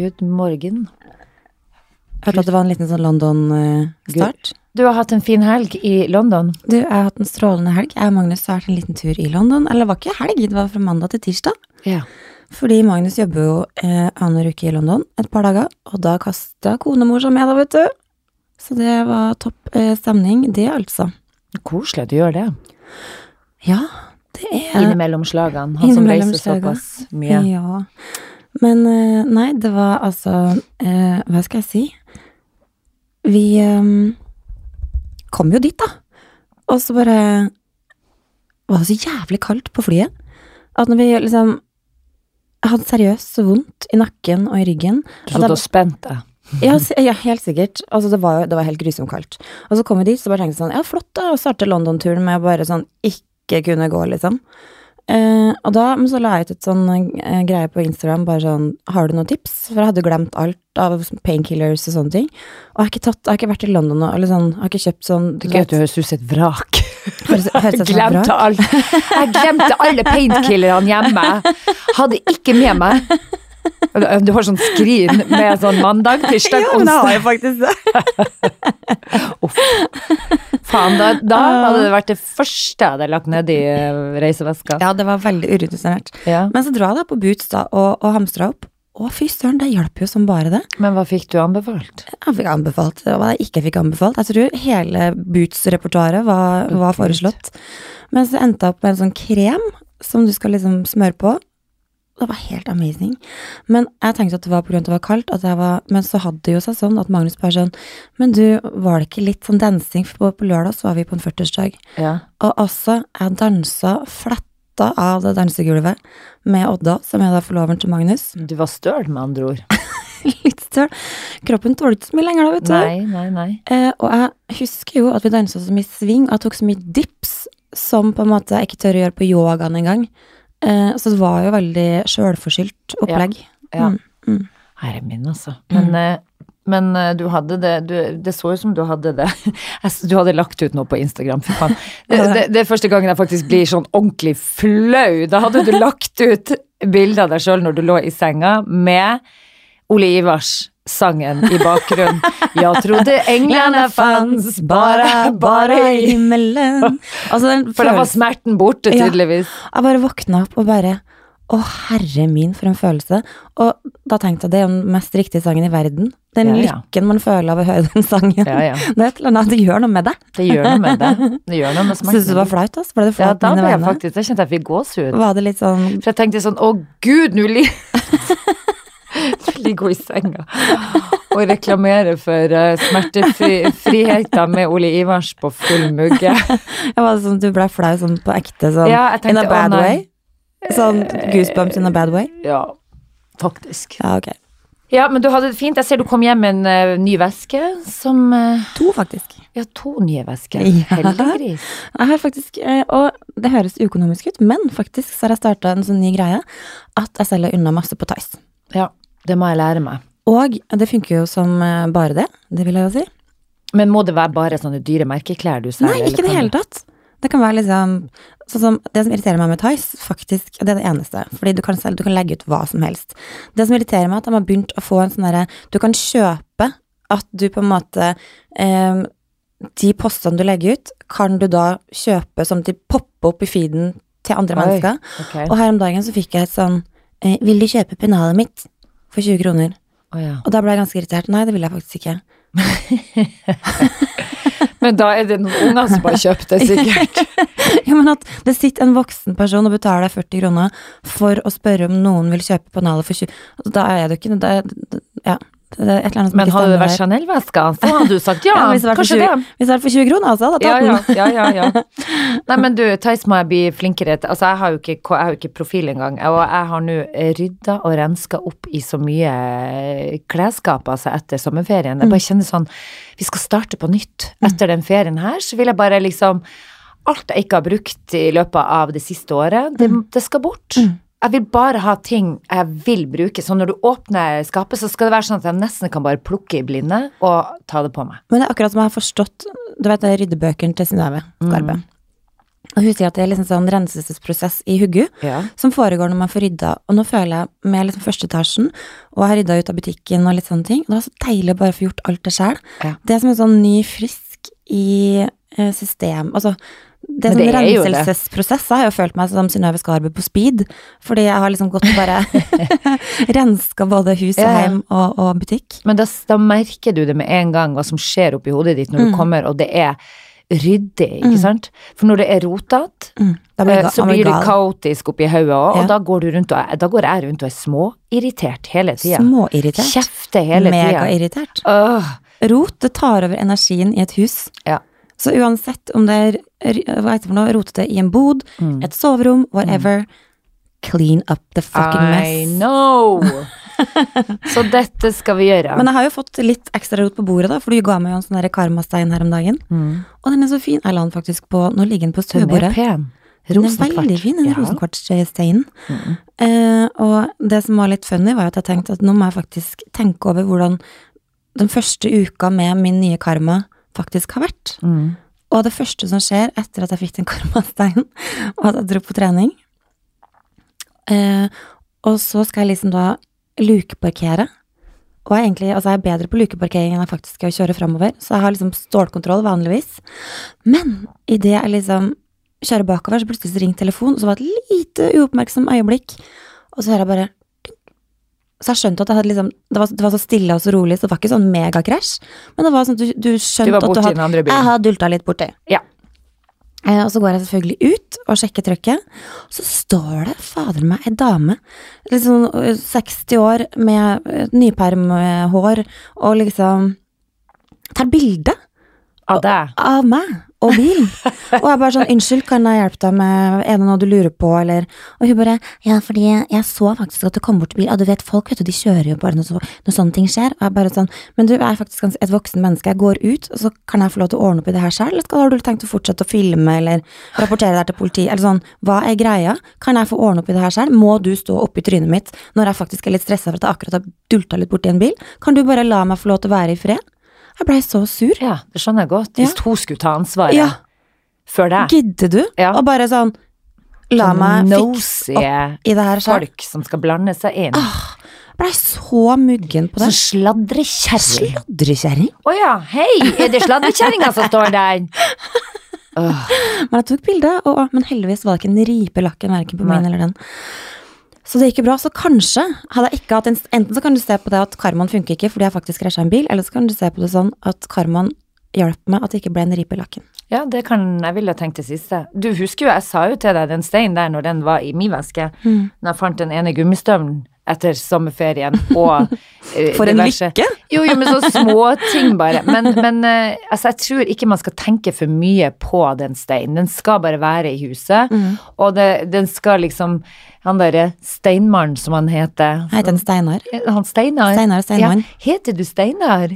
Good morgen. Hørte at det var en liten sånn London-start. Du har hatt en fin helg i London. Du, jeg har hatt en strålende helg. Jeg og Magnus har vært en liten tur i London. Eller det var ikke helg, det var fra mandag til tirsdag. Ja. Fordi Magnus jobber jo eh, annenhver uke i London et par dager, og da kasta konemor seg med, da, vet du. Så det var topp eh, stemning, det altså. Koselig at du gjør det. Ja, det er Innimellom slagene. Han som reiser såpass mye. Ja. Men eh, nei, det var altså eh, Hva skal jeg si? Vi eh, kom jo dit, da. Og så bare var det så jævlig kaldt på flyet at når vi liksom Jeg hadde seriøst så vondt i nakken og i ryggen. Du satt og spente. Ja, ja, helt sikkert. Altså, det var, det var helt grusomt kaldt. Og så kom vi dit, så bare tenkte jeg sånn, ja, flott da, å starte London-turen med bare sånn ikke kunne gå, liksom. Eh, og da, men så la jeg ut et sånn eh, greie på Instagram, bare sånn, har du noen tips? For jeg hadde glemt alt av painkillers og sånne ting. Og jeg har ikke tatt, jeg har ikke vært i London og, eller sånn, jeg har ikke kjøpt sånn, Du gøy at du høres ut som et vrak. Som et Glemte alt. Jeg glemte alle painkillerne hjemme. Hadde ikke med meg. Du har sånn skrin med sånn mandag, tirsdag, onsdag. Ja, men jeg har jeg jo faktisk det. Faen, da, da hadde det vært det første jeg hadde lagt nedi i reiseveska. Ja, det var veldig urutinert. Ja. Men så dro jeg da på Boots da, og, og hamstra opp. Å, fy søren, det hjalp jo som bare det. Men hva fikk du anbefalt? Jeg fikk anbefalt, hva jeg ikke fikk anbefalt. Jeg tror hele Boots-repertoaret var, var foreslått. Men så endte jeg opp med en sånn krem som du skal liksom smøre på. Det var helt amazing. Men jeg tenkte at det var av at det var kaldt, at jeg var, men så hadde det jo seg sånn at Magnus bare sånn Men du, var det ikke litt sånn dansing? For på, på lørdag så var vi på en 40-årsdag. Ja. Og altså, jeg dansa fletta av det dansegulvet med Odda, som er da forloveren til Magnus. Du var støl, med andre ord. Litt støl. Kroppen tåler ikke så mye lenger, da, vet du. Nei, nei, nei. Eh, og jeg husker jo at vi dansa så mye sving, og jeg tok så mye dips som på en måte jeg ikke tør å gjøre på yogaen engang. Eh, så det var jo veldig sjølforskyldt opplegg. Ja. Mm, mm. Herre min, altså. Men, mm. men eh, du hadde det du, Det så ut som du hadde det Du hadde lagt ut noe på Instagram, for faen. Det, det, det er første gangen jeg faktisk blir sånn ordentlig flau. Da hadde du lagt ut bilde av deg sjøl når du lå i senga med Ole Ivars sangen i bakgrunnen. Jeg trodde englene fanns bare, bare i himmelen. Altså, den For da var smerten borte, Ja. tydeligvis. Jeg bare våkna opp og bare Å, herre min, for en følelse. Og da tenkte jeg det er den mest riktige sangen i verden. Den Ja, ja. lykken man føler av å høre den sangen. Ja, ja. Det annet, det gjør noe med deg. Det gjør noe med det. Det gjør noe med smerten. Syns du det var flaut, altså? Ble det Ja, da ble jeg faktisk Da kjente jeg fikk gåsehud. Var det litt sånn For jeg tenkte sånn, å gud, nå li- ligger hun i senga og reklamerer for uh, smertefriheten med Ole Ivars på full mugge. Jeg Var sånn du ble flau sånn på ekte, sånn Ja, tenkte, in a bad way? Sånn goosebumps in a bad way? Ja, faktisk. Ja, ok. Ja, men du hadde det fint. Jeg ser du kom hjem med en uh, ny veske som uh, To, faktisk. Ja, to nye vesker. Ja. Heldiggris. Jeg har faktisk, uh, og det høres uøkonomisk ut, men faktisk så har jeg starta en sånn ny greie at jeg selger unna masse på Tice. Ja, det må jeg lære meg. Og det funker jo som eh, bare det, det vil jeg jo si. Men må det være bare sånne dyre merkeklær du selger? Nei, ikke i det hele tatt. Det kan være liksom Sånn som Det som irriterer meg med Tice, faktisk, det er det eneste. Fordi du kan, du kan legge ut hva som helst. Det som irriterer meg, er at de har begynt å få en sånn derre Du kan kjøpe at du på en måte eh, De postene du legger ut, kan du da kjøpe som de popper opp i feeden til andre Oi, mennesker. Okay. Og her om dagen så fikk jeg et sånn eh, Vil de kjøpe pennalet mitt for 20 kroner? Oh, ja. Og da ble jeg ganske irritert. Nei, det vil jeg faktisk ikke. Men da er det noen unger som har kjøpt det, sikkert. Ja, men at det sitter en voksen person og betaler deg 40 kroner for å spørre om noen vil kjøpe pennalet for 20 altså, Da er det jo ikke det, det, Ja, Men hadde det vært. Chanel-veska, så hadde du sagt ja, Ja, hvis det kanskje 20 det. Hvis det er for 20 kroner, altså, hadde Ja, jeg ja, tatt den. ja, ja, ja. Nei, men du, Theis må jeg bli flinkere til. Altså, jeg har jo ikke, jeg har jo ikke profil engang, og jeg har nå rydda og renska opp i så mye klesskap altså, etter sommerferien. Jeg bare kjenner sånn Vi skal starte på nytt. Etter den ferien her, så vil jeg bare liksom Alt jeg ikke har brukt i løpet av det siste året, det, det skal bort. Jeg vil bare ha ting jeg vil bruke. Så når du åpner skapet, så skal det være sånn at jeg nesten kan bare plukke i blinde og ta det på meg. Men det er akkurat som jeg har forstått Du vet det ryddebøkene til Synnøve Skarpe. Og hun sier at det er liksom sånn renselsesprosess i hugget Ja. som foregår når man får rydda. Og nå føler jeg med liksom første etasjen, og jeg har rydda ut av butikken og litt sånne ting. Det var så deilig å bare få gjort alt det sjøl. Ja. Det er som en sånn ny frisk i eh, system Altså, det er sånn renselsesprosess. Jeg har jo følt meg som Synnøve Skarbø på speed, fordi jeg har liksom gått og bare renska både hus og hjem og, og butikk. Men da, da merker du det med en gang hva som skjer oppi hodet ditt når Mm. du kommer, og det er ryddig, ikke sant? For når det er rotete, Mm. Eh, så blir det kaotisk oppi hodet òg, Ja. og da går, du rundt og, da går jeg rundt og er småirritert hele tida. Småirritert. Kjefter hele tida. Megairritert. Rot, det tar over energien i et hus. Ja. Så uansett om det er hva heter det for noe, rotete i en bod, Mm. et soverom, whatever, clean up the fucking I mess. know! så dette skal vi gjøre. Men jeg har jo fått litt ekstra rot på bordet, da, for du ga meg jo en sånn karmastein her om dagen. mm. Og den er så fin. Jeg la den faktisk på Nå ligger den på Den er stuebordet. pen. Den er veldig fin, den Ja. rosenkvartsteinen. Mm. Eh, og det som var litt funny, var at jeg tenkte at nå må jeg faktisk tenke over hvordan den første uka med min nye karma faktisk har vært. Mm. Og det første som skjer etter at jeg fikk den karmasteinen, og at jeg dro på trening eh, Og så skal jeg liksom da lukeparkere. Og jeg egentlig, altså jeg er bedre på lukeparkering enn jeg faktisk er å kjøre framover, så jeg har liksom stålkontroll vanligvis. Men idet jeg liksom kjører bakover, så plutselig så ringer telefonen, og så var det et lite uoppmerksom øyeblikk, og så hører jeg bare. Så jeg skjønte at liksom, det var, det var så stille og så rolig, så det var ikke sånn megakrasj, men det var sånn at du, du skjønte du at du hadde jeg hadde dulta litt borti. Ja. Eh, og så går jeg selvfølgelig ut og sjekker trykket. Så står det fader meg ei dame, øh, 60 år med øh, nypermhår, og liksom tar bilde Av deg. av meg og bilen. Og jeg bare sånn, unnskyld, kan jeg hjelpe deg med, er det noe du lurer på, eller? Og hun bare, ja, fordi jeg så faktisk at du kom bort til bil, og du vet, folk, vet du, de kjører jo bare når, så, når sånne ting skjer. Og jeg bare sånn, men du er faktisk et voksen menneske, jeg går ut, og så kan jeg få lov til å ordne opp i det her selv, eller skal, har du tenkt å fortsette å filme, eller rapportere deg til politiet, eller sånn, hva er greia? Kan jeg få ordne opp i det her selv? Må du stå oppi trynet mitt når jeg faktisk er litt stresset for at jeg akkurat har dulta litt borti en bil? Kan du bare la meg få lov til å være i fred? Jeg blei så sur. Ja, det skjønner jeg godt. Hvis hun skulle ta ansvaret Ja. før deg. Gidder du? Ja. Og bare sånn La meg fikse opp i det her sjøl. folk som skal blande seg inn. Jeg blei så muggen på det. Sånn sladrekjerring. Sladrekjerring. Å ja, hei, er det sladrekjerringa som står der? Oh. Men jeg tok bilde, og, men heldigvis var det ikke en ripe lakken, verken på min eller den. Så det gikk jo bra. Så kanskje hadde jeg ikke hatt en Enten så kan du se på det at karmaen funker ikke fordi jeg faktisk krasja en bil, eller så kan du se på det sånn at karmaen hjalp meg at det ikke ble en ripe i lakken. Ja, det kan jeg ville tenkt det siste. Du husker jo, jeg sa jo til deg den steinen der når den var i min veske, når jeg fant den ene gummistøvelen etter sommerferien, og eh, For en diverse- lykke! Jo, jo, men så småting bare. Men, men eh, altså, jeg tror ikke man skal tenke for mye på den steinen. Den skal bare være i huset, Mm. og det, den skal liksom Han derre Steinmannen, som han heter. Heter han Steinar. Han Steinar? Steinar Steinmann. Ja, heter du Steinar?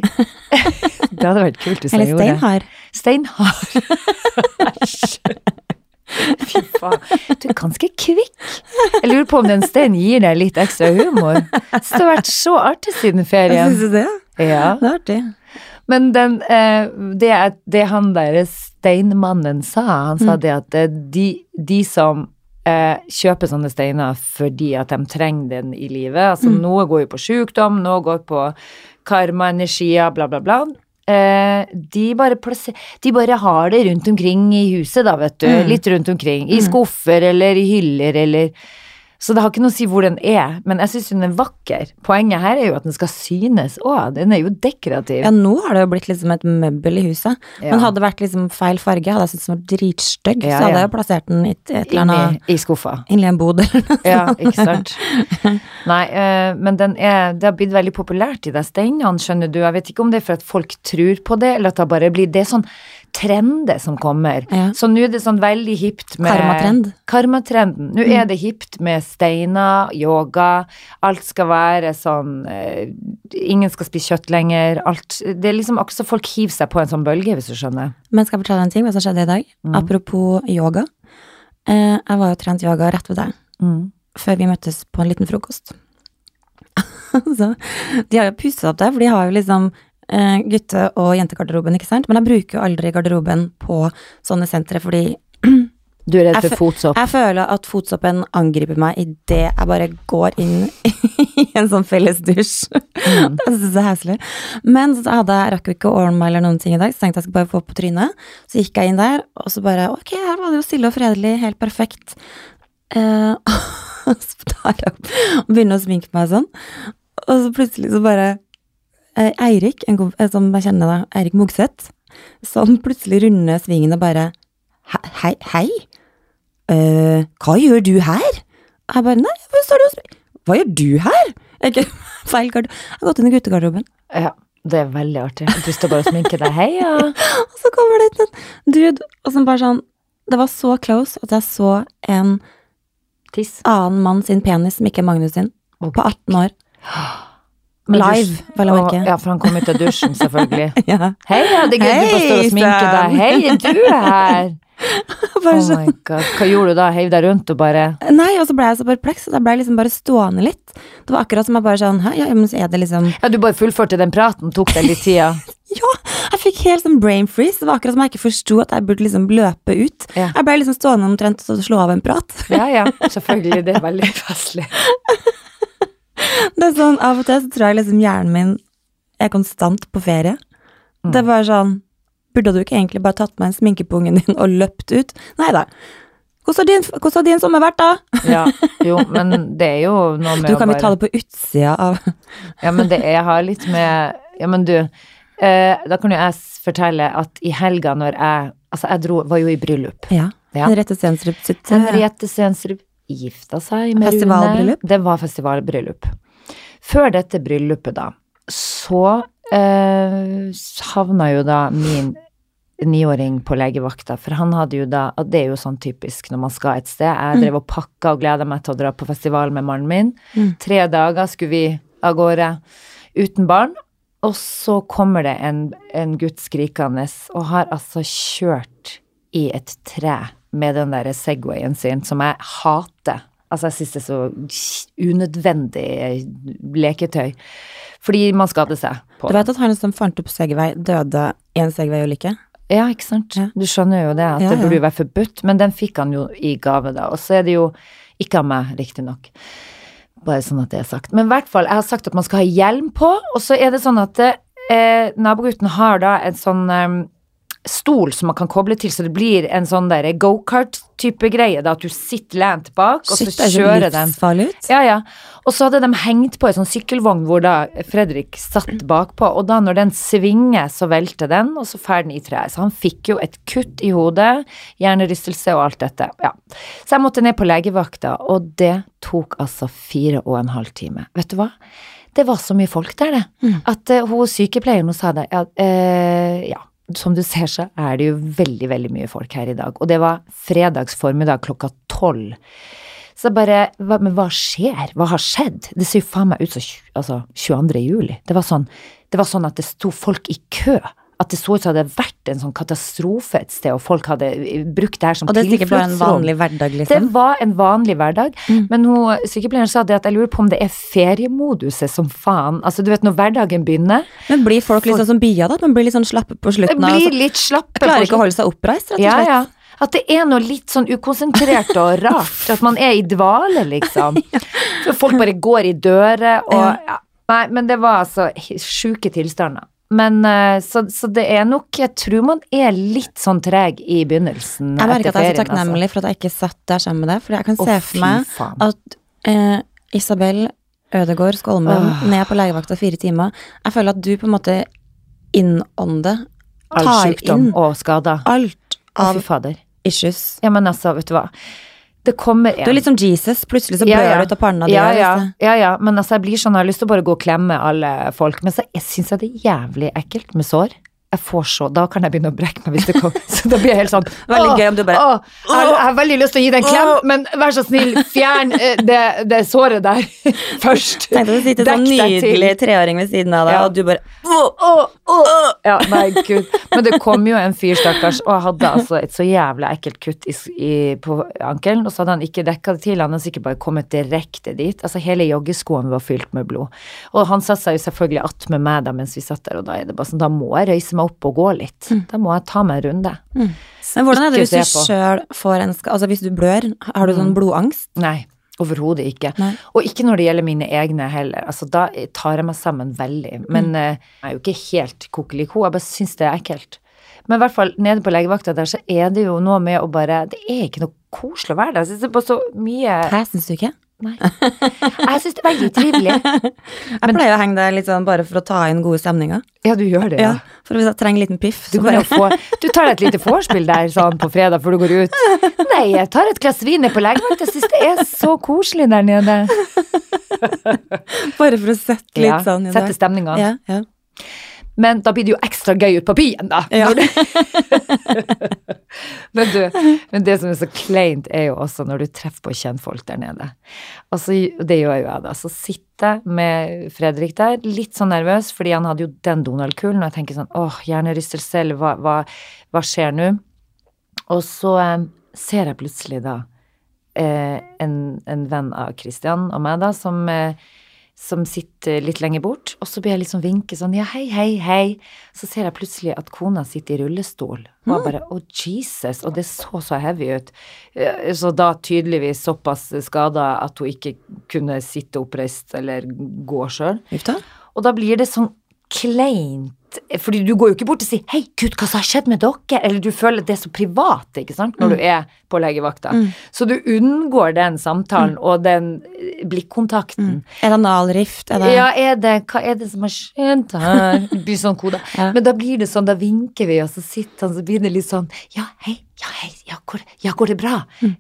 det hadde vært kult hvis jeg gjorde det. Eller Steinhard. Steinhard. Æsj. Fy faen. Du er ganske kvikk. Jeg lurer på om den steinen gir deg litt ekstra humor. Så det har vært så artig siden ferien. Syns du det? Ja. Det er artig. Men den, eh, det, det han derre steinmannen sa, han sa det at eh, de, de som eh, kjøper sånne steiner fordi at de trenger den i livet, altså noe går jo på sykdom, noe går på karmaenergier, bla, bla, bla. Eh, de, bare de bare har det rundt omkring i huset, da, vet du. Litt rundt omkring. I skuffer eller i hyller eller Så det har ikke noe å si hvor den er, men jeg syns den er vakker. Poenget her er jo at den skal synes òg. Den er jo dekorativ. Ja, nå har det jo blitt liksom et møbel i huset. Ja. Men hadde det vært liksom feil farge, hadde jeg syntes den var dritstygg, Ja, så hadde jeg jo plassert den i et, eller annet Inni i skuffa. inni en bod eller noe. Ja, ikke sant. Nei, eh, men den er, det har blitt veldig populært, de der steinene, skjønner du. Jeg vet ikke om det er for at folk tror på det, eller at det bare blir Det er sånn trender som kommer. Ja. Så nå er det sånn veldig hipt med Karmatrend. Mm. Karmatrenden. Nå er det hipt med steiner, yoga, alt skal være sånn eh, Ingen skal spise kjøtt lenger. Alt Det er liksom akkurat så folk hiver seg på en sånn bølge, hvis du skjønner. Men skal jeg fortelle en ting, hva som skjedde i dag? Mm. Apropos yoga. Eh, jeg var jo trent yoga rett ved deg, Mm. før vi møttes på en liten frokost. Altså, de har jo pusset opp der, for de har jo liksom eh, gutte- og jentegarderoben, ikke sant? Men jeg bruker jo aldri garderoben på sånne sentre, fordi Du er redd for fotsopp? Jeg føler at fotsoppen angriper meg idet jeg bare går inn i en sånn felles dusj. Mm. det synes jeg er heslig. Men så hadde jeg rakk jo ikke å ordne meg eller noen ting i dag, så tenkte jeg skulle bare få på trynet. Så gikk jeg inn der, og så bare ok, her var det jo stille og fredelig, helt perfekt. Eh, og så tar jeg opp og begynner å sminke meg sånn, og så plutselig så bare Eirik, en, kom- eh, som jeg kjenner da, Eirik Mogseth, som plutselig runder svingen og bare He- Hei, hei? uh, hva gjør du her? Jeg bare Nei, hvor står du og spiller? Hva gjør du her? Jeg feil gard. Jeg har gått inn i guttegarderoben. Ja, det er veldig artig. Du står bare og sminker deg. hei, ja. Og så kommer det en dude, og som bare sånn Det var så close at jeg så en Tiss. annen mann sin penis, som ikke er Magnus sin, på 18 år. Live, vel å merke. Ja, for han kom ut av dusjen, selvfølgelig. Ja. Heia, det er gøy du bare står og Hei, sminker deg. Hei, du er her! Oh my god. Hva gjorde du da? Heiv deg rundt og bare Nei, og så ble jeg så perpleks, og da ble jeg liksom bare stående litt. Det var akkurat som jeg bare sånn Hæ, ja, men så er det liksom Ja, du bare fullførte den praten, tok deg litt tida. Ja! Jeg fikk helt sånn brain freeze. Det var akkurat som jeg ikke forsto at jeg burde liksom løpe ut. Ja. Jeg ble liksom stående omtrent og slå av en prat. Ja, ja, selvfølgelig. Det er veldig festlig. Det er sånn, Av og til så tror jeg liksom hjernen min er konstant på ferie. Det er bare sånn Burde du ikke egentlig bare tatt med en sminke på ungen din og løpt ut? Nei da. Hvordan har din, din sommer vært, da? Ja, jo, men det er jo noe med Du, kan vi bare ta det på utsida av Ja, men det er, jeg har litt med Ja, men du, eh, da kan jo jeg fortelle at i helga når jeg Altså, jeg dro, var jo i bryllup. Ja. Ja. Henriette Stensrup sitt Henriette Stensrup gifta seg med Festivalbryllup? Rune. Det var festivalbryllup. Før dette bryllupet, da, så eh, havna jo da min niåring på legevakta, for han hadde jo da og Det er jo sånn typisk når man skal et sted. Jeg drev og pakka og gleda meg til å dra på festival med mannen min. Mm. Tre dager skulle vi av gårde uten barn. Og så kommer det en, en gutt skrikende og har altså kjørt i et tre med den der Segwayen sin, som jeg hater. Altså, jeg syns det er så unødvendig leketøy. Fordi man skader seg på Du vet at han som fant opp Segway, døde i en Segway-ulykke? Ja, ikke sant. Ja. Du skjønner jo det, at Ja, det burde ja. jo være forbudt. Men den fikk han jo i gave, da. Og så er det jo ikke av meg, riktignok. Bare sånn at det er sagt. Men i hvert fall, jeg har sagt at man skal ha hjelm på, og så er det sånn at eh, nabogutten har da en sånn eh, stol som man kan koble til, så det blir en sånn der gokart-type greie, da, at du sitter lent bak, og Shit, så kjører den. ut. Ja, ja. Og så hadde de hengt på en sånn sykkelvogn hvor da Fredrik satt bakpå, og da når den svinger, så velter den, og så fer den i treet. Så han fikk jo et kutt i hodet, hjernerystelse og alt dette. Ja. Så jeg måtte ned på legevakta, og det tok altså fire og en halv time. Vet du hva? Det var så mye folk der, det. At uh, hun sykepleieren hun sa det, ja, uh, ja. Som du ser så er det jo veldig, veldig mye folk her i dag. Og det var fredagsformiddag klokka tolv. Så bare hva, Men hva skjer? Hva har skjedd? Det ser jo faen meg ut som altså, 22. juli. Det var, sånn, det var sånn at det sto folk i kø. At det så ut som det hadde vært en sånn katastrofe et sted, og folk hadde brukt det her som Og det er sikkert bare en vanlig hverdag, liksom? Det liksom. var en vanlig hverdag, Mm. men hun, sykepleieren sa det at jeg lurer på om det er feriemoduset som faen. Altså, du vet når hverdagen begynner. Men blir folk litt sånn som bia, da? At man blir litt sånn slappe på slutten? av- blir litt slappe. Klarer ikke å holde seg oppreist, rett og slett. ja. ja. At det er noe litt sånn ukonsentrert og rart. At man er i dvale, liksom. For folk bare går i dører og ja. Nei, men det var altså sjuke tilstander. Men eh, så, så det er nok Jeg tror man er litt sånn treg i begynnelsen Jeg merker at jeg er så takknemlig altså. takknemlig for at jeg ikke satt der sammen med deg, for jeg kan se se for meg faen. at eh, Isabel Ødegård Skolmen oh. ned på legevakta fire timer Jeg føler at du på en måte innånder, All sykdom og skader. alt av oh, fader. issues. Ja, men altså, vet du hva. Det kommer en. Du er litt som Jesus, plutselig så Ja, blør ja. det ut av panna di. ja, ja, liksom- ja, ja, men altså, jeg blir sånn, jeg har lyst til å bare gå og klemme alle folk, men så syns jeg det er jævlig ekkelt med sår. Jeg får så, Da kan jeg begynne å brekke meg hvis det kommer. Så da blir jeg helt sånn Veldig «Åh, gøy om du bare- åh, jeg, har- jeg har veldig lyst til å gi deg en klem, men vær så snill, fjern eh, det, det såret der først. Tenk deg å sitte sånn nydelig treåring ved siden av deg, Ja. og du bare å, å, Ja, nei, gud. Men det kom jo en fyr, stakkars, og hadde altså et så jævla ekkelt kutt i, i, på ankelen, og så hadde han ikke dekka det til, han hadde sikkert bare kommet direkte dit. Altså, hele joggeskoene var fylt med blod. Og han satte seg jo selvfølgelig att med meg da mens vi satt der, og da er det bare sånn, da må jeg røyse meg meg opp og gå litt. Da må jeg ta meg en runde. Men hvordan er det hvis du sjøl får en. Altså hvis du blør, har du sånn blodangst? Nei, overhodet ikke. Nei. Og ikke når det gjelder mine egne heller. Altså, da tar jeg meg sammen veldig. Men Mm. uh, jeg er jo ikke helt kokeliko, jeg bare syns det er ekkelt. Men i hvert fall nede på legevakta der, så er det jo noe med å bare Det er ikke noe koselig å være der. Jeg syns det er bare så mye Hæ, syns du ikke? Nei. Jeg syns det er veldig trivelig. Jeg pleier å henge der litt sånn bare for å ta inn gode stemninger. Ja, du gjør det, ja. Ja, For hvis jeg trenger en liten piff, Du, så kan bare få, du tar et lite vorspiel der sånn på fredag før du går ut. Nei, jeg tar et glass vin på legevakt. Jeg syns det er så koselig der nede. Bare for å sette litt Ja, sånn i Sette det. stemninga. Ja, ja. Men da blir det jo ekstra gøy ut på byen, da. Ja. Men du, men det som er så kleint, er jo også når du treffer på kjentfolk der nede. Og så, det gjør jo jeg, da. Så sitter jeg med Fredrik der, litt sånn nervøs, fordi han hadde jo den Donald-kulen, og jeg tenker sånn åh, hjernerystelse, eller hva, hva, hva skjer nå? Og så eh, ser jeg plutselig da eh, en, en venn av Christian og meg, da, som eh, som sitter litt lenger bort, og så blir jeg liksom vinke sånn ja, hei, hei, hei. Så ser jeg plutselig at kona sitter i rullestol. Og jeg bare å, Jesus, og det så så heavy ut. Så da tydeligvis såpass skada at hun ikke kunne sitte oppreist eller gå sjøl. Og da blir det sånn kleint, fordi du går jo ikke bort og sier 'hei, gud, hva som har skjedd med dere?' Eller du føler at det er så privat, ikke sant, når du er på legevakta. Så du unngår den samtalen og den eh, blikkontakten. Er det analrift? Er det Ja, er det, hva er det som har skjedd her? Det blir sånn kode. Ja. Men da blir det sånn, da vinker vi, og så sitter han, så blir det litt sånn Ja, hei, ja, hei, ja, går, ja, går det bra?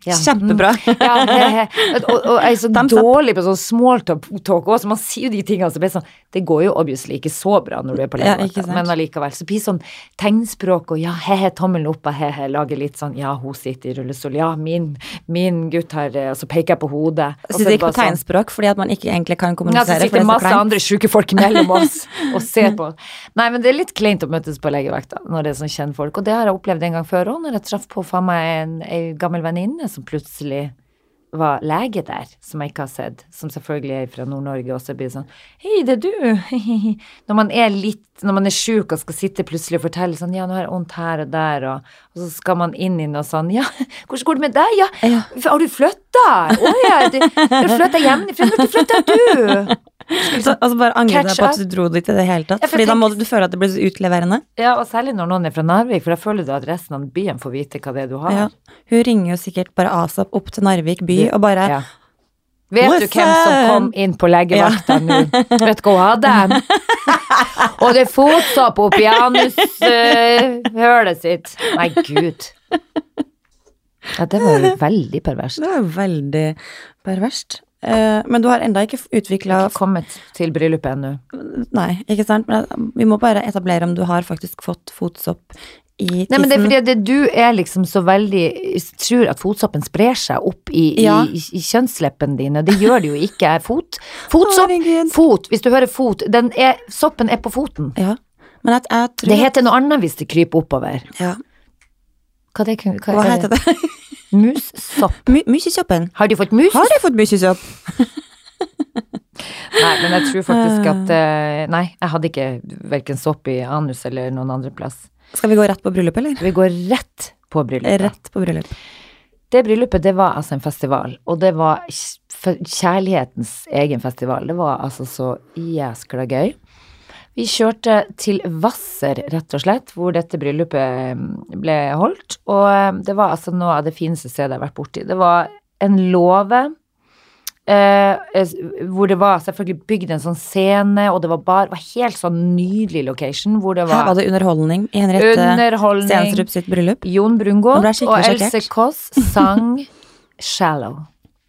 Ja, Kjempebra. mm. Ja, he, he. Og, og jeg er så dårlig på sånn smalltalk også, man sier jo de tingene som blir sånn Det går jo obviously ikke så bra når du er på legevakta, men allikevel. Så blir sånn tegnspråk og ja, he-he, tommelen opp og he-he, lager litt sånn Ja, hun sitter i rullestol, ja, min, min gutt har eh, Og så peker jeg på hodet. så er Sitter ikke på tegnspråk sånn- tegnspråk fordi at man ikke egentlig kan ja, så kommunisere. sitter det er så masse kleint. andre sjuke folk mellom oss og ser på. Nei, men det er litt kleint å møtes på legevakta når det er sånn kjennfolk, Og det har jeg opplevd en gang før òg, når jeg traff på faen meg en ei gammel venninne som plutselig var lege der, som jeg ikke har sett, som selvfølgelig er fra Nord-Norge, og så blir det sånn Hei, det er du? når man er litt Når man er sjuk og skal sitte plutselig og fortelle sånn Ja, nå har jeg vondt her og der, og, og så skal man inn i noe sånn Ja, hvordan går det med deg? Ja, har du flytta? Å ja, du, du flytta hjemmefra. Når flytta du? Så, altså bare angre deg på at du dro dit i det hele tatt. Ja, for fordi da må du, føle at det blir utleverende. Ja, og særlig når noen er fra Narvik, for da føler du at resten av byen får vite hva det er du har. Ja. Hun ringer jo sikkert bare asap opp til Narvik by og bare Ja. Vet du hvem som kom inn på legevakta nå? Vet du hva hun hadde? Og det er fotsopp oppi anushølet sitt. Nei, gud. Ja, det var jo veldig perverst. Det var jo veldig perverst. Eh, men du har enda ikke utvikla Ikke kommet til bryllupet ennå. Nei, ikke sant? Men vi må bare etablere om du har faktisk fått fotsopp i tissen. Nei, men det er fordi det, du er liksom så veldig Tror at fotsoppen sprer seg opp i, Ja. i, i kjønnsleppene dine. Det gjør det jo ikke. Fot, fotsopp, fot, hvis du hører fot, den er, soppen er på foten. Ja. Men at jeg tror Det heter noe annet hvis det kryper oppover. ja. Hva, det, hva, Hva er heter det? Mussopp. My, Mykjesoppen. Har de fått mus? Har de fått musesopp? Nei, men jeg tror faktisk at eh, Nei, jeg hadde ikke verken sopp i anus eller noen andre plass. Skal vi gå rett på bryllup, eller? Vi går rett på bryllupet. Rett på bryllup. Det bryllupet, det var altså en festival, og det var kjærlighetens egen festival. Det var altså så jæskla gøy. Vi kjørte til Hvasser, rett og slett, hvor dette bryllupet mm, ble holdt, og eh, det var altså noe av det fineste stedet jeg har vært borti. Det var en låve, eh, eh, hvor det var selvfølgelig bygd en sånn scene, og det var bare, var helt sånn nydelig location, hvor det var, Her var, det underholdning i Henriette underholdning. Stensrup sitt bryllup. Jon Brungot og Else. Kåss sang 'Shallow'.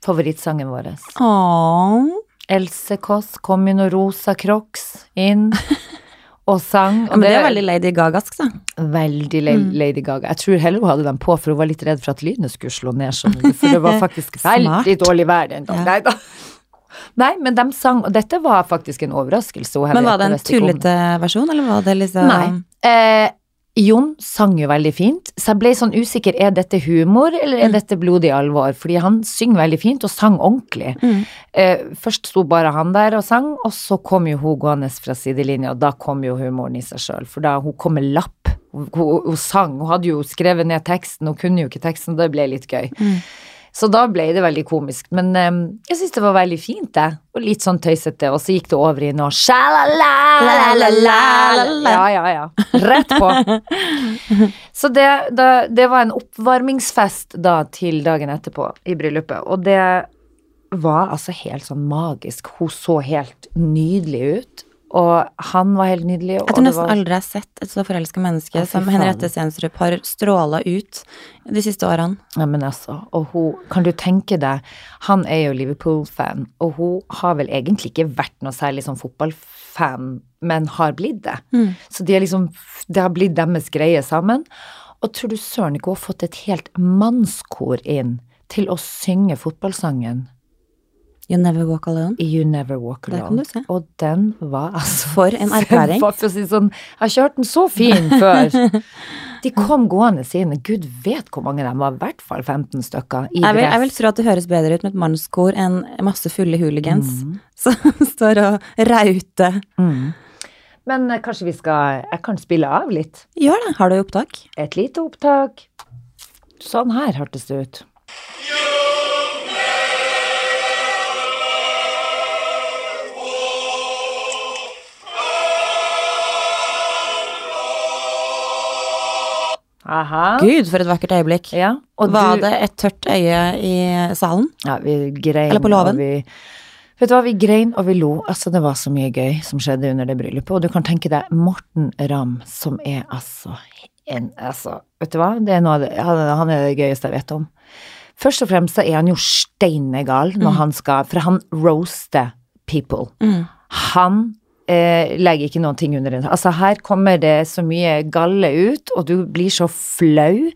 Favorittsangen vår. Åh. Else Kåss kom i noen rosa crocs inn og sang. Ja, men det er veldig Lady Gagask, da. veldig La- Lady Gaga. Jeg tror heller hun hadde dem på, for hun var litt redd for at lynet skulle slå ned. sånn. For det var faktisk veldig dårlig vær den dagen. Ja. Nei da. Nei, men de sang, og dette var faktisk en overraskelse. Men var det en det. tullete versjon, eller var det liksom Nei. Eh, Jon sang jo veldig fint, så jeg ble sånn usikker, er dette humor, eller er dette blodig alvor? Fordi han synger veldig fint, og sang ordentlig. Eh, først sto bare han der og sang, og så kom jo hun gående fra sidelinja, og da kom jo humoren i seg sjøl, for da hun kom med lapp. Hun, hun, hun sang, hun hadde jo skrevet ned teksten, hun kunne jo ikke teksten, og det ble litt gøy. Så da ble det veldig komisk. Men um, jeg syns det var veldig fint, det. Og litt sånn tøysete. Og så gikk det over i noe. Ja, ja, ja. Rett på. Så det, da, det var en oppvarmingsfest da til dagen etterpå i bryllupet. Og det var altså helt sånn magisk. Hun så helt nydelig ut. Og han var helt nydelig. Jeg tror nesten var- aldri jeg har sett et så forelska menneske ja, som. Henriette Stensrup har stråla ut de siste årene. Ja, men altså, og hun, kan du tenke deg, han er jo Liverpool-fan, og hun har vel egentlig ikke vært noe særlig sånn fotballfan, men har blitt det. Så de er liksom, det har blitt deres greie sammen. Og tror du søren ikke hun har fått et helt mannskor inn til å synge fotballsangen You never walk alone. You Never Walk Der Alone. kan du se. Og den var altså For en erklæring. For å si sånn, jeg har ikke hørt den så fin før. De kom gående sine, gud vet hvor mange de var, i hvert fall 15 stykker i Jeg vil, jeg vil tro at det høres bedre ut med et mannskor enn masse fulle hooligans Mm. som står og rauter. Men eh, kanskje vi skal Jeg kan spille av litt. Gjør det. Har du opptak? Et lite opptak. Sånn her hørtes det ut. Aha. Gud, for et vakkert øyeblikk. Ja, og Var du, det et tørt øye i salen? Ja, vi grein. Eller på låven? Vi, vet du hva, vi grein og vi lo. Altså, det var så mye gøy som skjedde under det bryllupet. Og du kan tenke deg Morten Ramm, som er altså en Altså, vet du hva, det er noe av det, han er det gøyeste jeg vet om. Først og fremst så er han jo steinegal når Mm. han skal For han roaster people. Han eh, legger ikke noen ting under den. Altså, her kommer det så mye galle ut, og du blir så flau.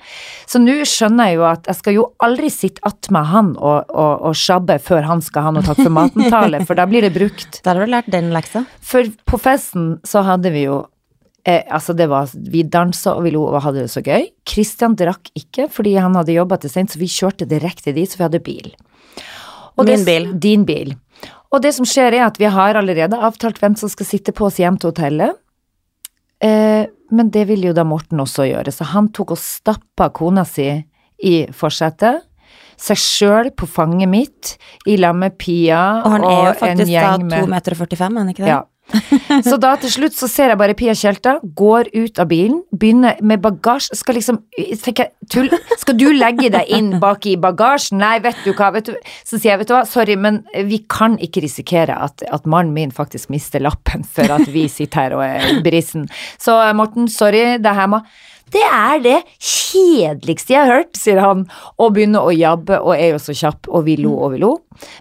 Så nå skjønner jeg jo at jeg skal jo aldri sitte attmed han og, og, og sjabbe før han skal ha noe takk for maten-tale, for da blir det brukt. Da har du lært den leksa. For på festen så hadde vi jo eh, Altså, det var Vi dansa og vi lo og hadde det så gøy. Christian drakk ikke fordi han hadde jobba til sent, så vi kjørte direkte dit, så vi hadde bil. Og Min bil. Din bil. Og det som skjer er at vi har allerede avtalt hvem som skal sitte på oss hjem til hotellet. Eh, men det ville jo da Morten også gjøre, så han tok og stappa kona si i forsetet. Seg sjøl på fanget mitt, i lag med Pia Og han er jo faktisk da 2,45 meter, er han ikke det? ja. Så da til slutt så ser jeg bare Pia Tjelta går ut av bilen, begynner med bagasje, skal liksom tenker, tull, Skal du legge deg inn bak i bagasjen? Nei, vet du hva, vet du Så sier jeg, vet du hva, sorry, men vi kan ikke risikere at, at mannen min faktisk mister lappen for at vi sitter her og er brisen. Så Morten, sorry, det her må det er det kjedeligste jeg har hørt, sier han, og begynner å jabbe og er jo så kjapp, og vi lo og vi lo.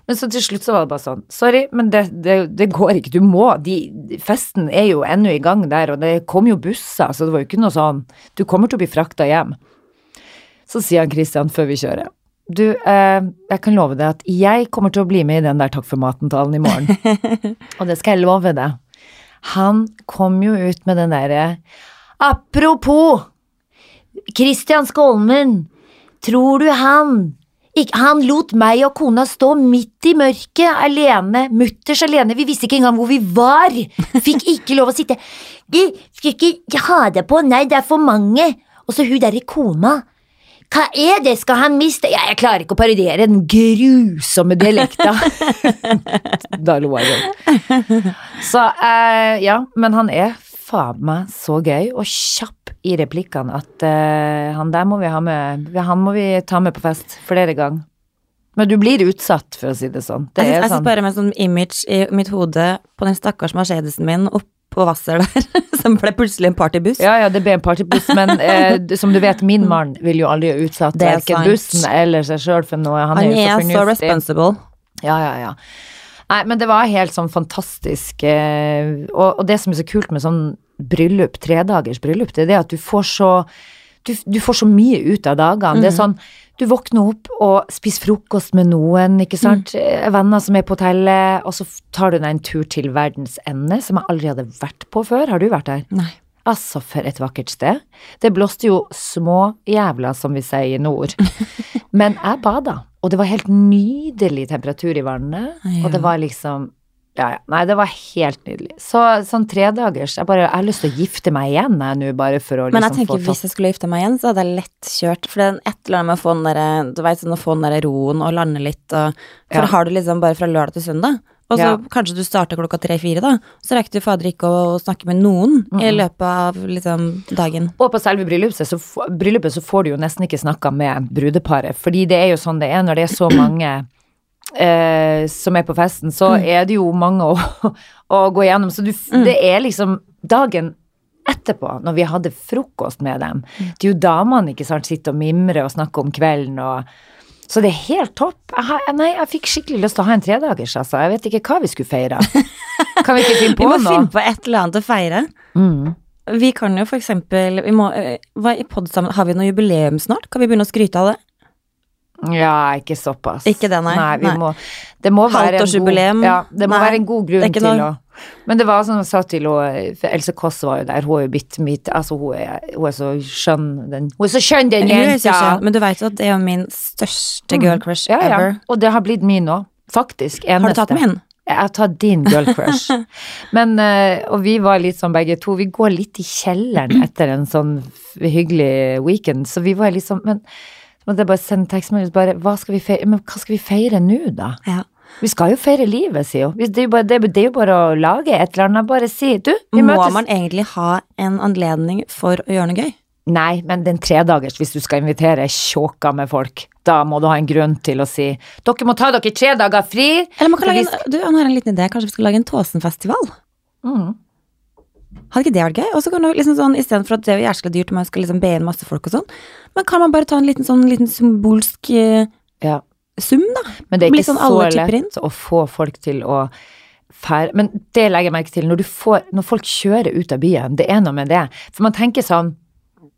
Men så til slutt så var det bare sånn, sorry, men det, det, det går ikke, du må, de, festen er jo ennå i gang der, og det kom jo busser, så det var jo ikke noe sånn, du kommer til å bli frakta hjem. Så sier han Christian før vi kjører, du, eh, jeg kan love deg at jeg kommer til å bli med i den der takk for maten-talen i morgen. og det skal jeg love deg. Han kom jo ut med den derre Apropos Christian Skolmen, tror du han Han lot meg og kona stå midt i mørket alene, mutters alene, vi visste ikke engang hvor vi var. Fikk ikke lov å sitte. Vi skal ikke ha det på, nei, det er for mange. Og så hun derre kona. Hva er det, skal han miste Ja, jeg klarer ikke å parodiere den grusomme dialekta. da lo jeg godt. Så eh, ja, men han er faen meg så gøy og kjapp i replikkene at uh, han der må vi ha med Han må vi ta med på fest flere ganger. Men du blir utsatt, for å si det sånn. Det Jeg, er sitter sånn. bare med en sånn image i mitt hode på den stakkars Mercedesen min oppå Hvasser der, som ble plutselig en partybuss. Ja, ja, det ble en partybuss, men eh, som du vet, min mann vil jo aldri ha utsatt er verken bussen eller seg sjøl for noe. Han, Han er jo er så så responsible. Ja, ja, ja. Nei, men det var helt sånn fantastisk. Eh, og, og det som er så kult med sånn bryllup, tredagers bryllup, det er det at du får så du, du får så mye ut av dagene. Det er sånn, du våkner opp og spiser frokost med noen, ikke sant. Mm. Venner som er på hotellet, og så tar du deg en tur til verdens ende, som jeg aldri hadde vært på før. Har du vært der? Nei. Altså, for et vakkert sted. Det blåste jo små jævla, som vi sier i nord. Men jeg bada, og det var helt nydelig temperatur i vannet, og det var liksom ja, ja. Nei, det var helt nydelig. Så sånn tredagers Jeg bare jeg har lyst til å gifte meg igjen, jeg nå, bare for å liksom Men jeg tenker få hvis jeg skulle gifte meg igjen, så hadde jeg lett kjørt. For det er et eller annet med å få den derre Du veit sånn å få den derre roen og lande litt og For Ja. har du liksom bare fra lørdag til søndag. Og så Ja. kanskje du starter klokka tre-fire, da. Så rekker du fader ikke å snakke med noen i løpet av liksom dagen. Og på selve bryllupet så, bryllupet så får du jo nesten ikke snakka med brudeparet, fordi det er jo sånn det er når det er så mange eh, som er på festen, så er det jo mange å, å gå igjennom. Så du, mm. det er liksom dagen etterpå, når vi hadde frokost med dem, det er jo damene ikke sant, sitter og mimrer og snakker om kvelden og så det er helt topp. Jeg, har, nei, jeg fikk skikkelig lyst til å ha en tredagers, altså. Jeg vet ikke hva vi skulle feire. Kan vi ikke finne Vi må noe? finne på et eller annet å feire. Mm. Vi kan jo for eksempel vi må, eh, hva, i Har vi noe jubileum snart? Kan vi begynne å skryte av det? Ja, ikke såpass. Ikke det, nei. vi Nei. Må, det må være en god, Halvtårsjubileum. ja, det må Nei, være en god grunn til å Men det var som jeg sa til henne, for Else Kåss var jo der, hun er jo bitt mitt Altså, hun er, hun er så skjønn, den Hun er så skjønn, den jenta! Men du vet jo at det er min største girl crush Mm. Ja, ja. ever. Og det har blitt min òg. Faktisk. Eneste. Har du tatt min? Jeg har tatt din girl crush. Men, eh, og vi var litt sånn begge to, vi går litt i kjelleren etter en sånn hyggelig weekend, så vi var litt sånn Men så måtte jeg bare sende tekstmelding bare hva skal vi feire, Men hva skal vi feire nå, da? Ja. Vi skal jo feire livet, sier hun. Det er jo bare, det, er- jo bare å lage et eller annet. Bare si du, vi Må møtes. man egentlig ha en anledning for å gjøre noe gøy? Nei, men den tredagers, hvis du skal invitere tjåka med folk, da må du ha en grunn til å si dere må ta dere tre dager fri. Eller man kan lage en, du, har en liten idé. Kanskje vi skal lage en Tåsenfestival? Mm. Hadde ikke det vært gøy? Og så kan du liksom sånn, Istedenfor at det er jævlig dyrt, og man skal liksom be inn masse folk og sånn, men kan man bare ta en liten sånn liten symbolsk eh, Ja. Sum, da? Men det er ikke sånn så lett å få folk til å fære Men det legger jeg merke til. Når, du får, når folk kjører ut av byen, det er noe med det. For man tenker sånn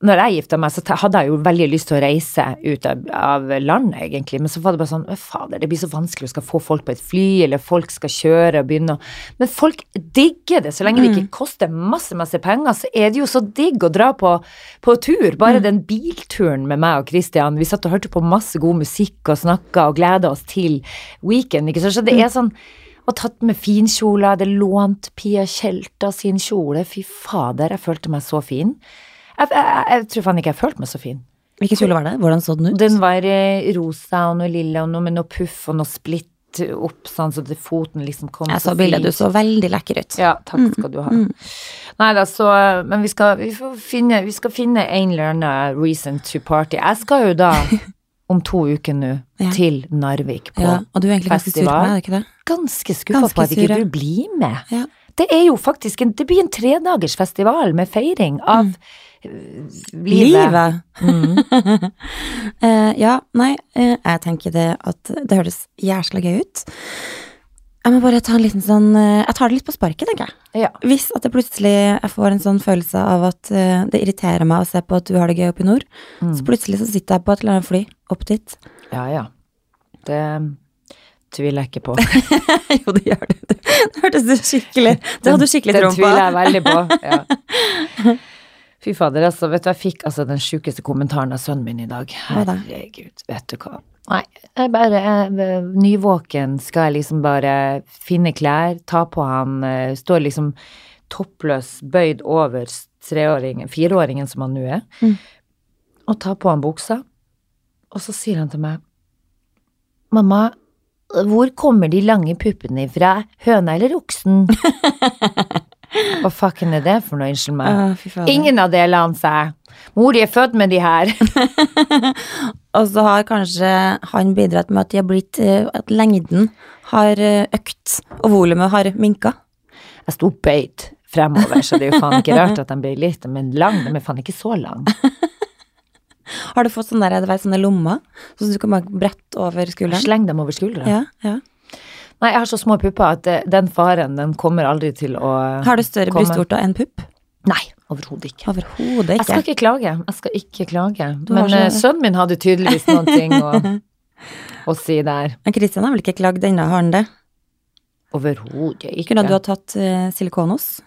når jeg gifta meg, så hadde jeg jo veldig lyst til å reise ut av, av landet, egentlig. Men så var det bare sånn fader, det blir så vanskelig å skal få folk på et fly, eller folk skal kjøre og begynne å Men folk digger det. Så lenge det Mm. ikke koster masse, masse penger, så er det jo så digg å dra på, på tur. Bare Mm. den bilturen med meg og Christian. Vi satt og hørte på masse god musikk og snakka og gleda oss til weekend. Ikke sant? Så det Mm. er sånn og tatt med finkjoler, hadde lånt Pia Tjelta sin kjole. Fy fader, jeg følte meg så fin. Jeg, jeg, jeg, tror faen ikke jeg følte meg så fin. Hvilken kjole var det? Hvordan så den ut? Den var eh, rosa og noe lilla og noe med noe puff og noe splitt opp, sånn så foten liksom kom Jeg så bildet, du så veldig lekker ut. Ja, takk skal du ha. Nei da, så Men vi skal, vi, får finne, vi skal finne en eller annen reason to party. Jeg skal jo da om to uker nå Ja. til Narvik på Ja, og du er egentlig ganske sur på meg, er du ikke det? ganske skuffa på at ikke du blir med. Ja. Det er jo faktisk en, det blir en tredagers festival med feiring av eh, livet. Livet. uh, ja, nei, uh, jeg tenker det at det høres jæsla gøy ut. Jeg må bare ta en liten sånn uh, Jeg tar det litt på sparket, tenker jeg. Ja. Hvis at jeg plutselig jeg får en sånn følelse av at det irriterer meg å se på at du har det gøy oppe i nord, Mm. så plutselig så sitter jeg på et eller annet fly opp dit. ja, ja. Det tviler jeg ikke på. jo, det gjør det. Det hørtes du skikkelig Det hadde du skikkelig Det tro på. tviler jeg veldig på. Ja. Fy fader, altså. Vet du, jeg fikk altså den sjukeste kommentaren av sønnen min i dag. Herregud, vet du hva. Nei, jeg bare jeg, Nyvåken skal jeg liksom bare finne klær, ta på han, eh, står liksom toppløs, bøyd over treåringen, fireåringen som han nå er, Mm. og ta på han buksa, og så sier han til meg Mamma, hvor kommer de lange puppene ifra? Høna eller oksen? Hva fucken er det for noe, unnskyld meg? Å. Ingen av delene, seg. Mor, de er født med de her. Og så har kanskje han bidratt med at de har blitt eh, At lengden har eh, økt, og volumet har minka. Jeg sto bøyd fremover, så det er jo faen ikke rart at de blir litt, men lang, de er faen ikke så lang. Har du fått sånne, der, vet, sånne lommer, så du kan bare brette over skulderen? Sleng dem over skuldra. Ja, ja. Nei, jeg har så små pupper at eh, den faren, den kommer aldri til å Har du større brystvorter enn pupp? Nei, overhodet ikke. Overhodet Jeg skal ikke. ikke klage. Jeg skal ikke klage. Du Men så- eh, sønnen min hadde tydeligvis noen ting å, å si der. Men Kristian har vel ikke klagd ennå, har han det? Overhodet ikke. Kunne du ha tatt uh, silikonos?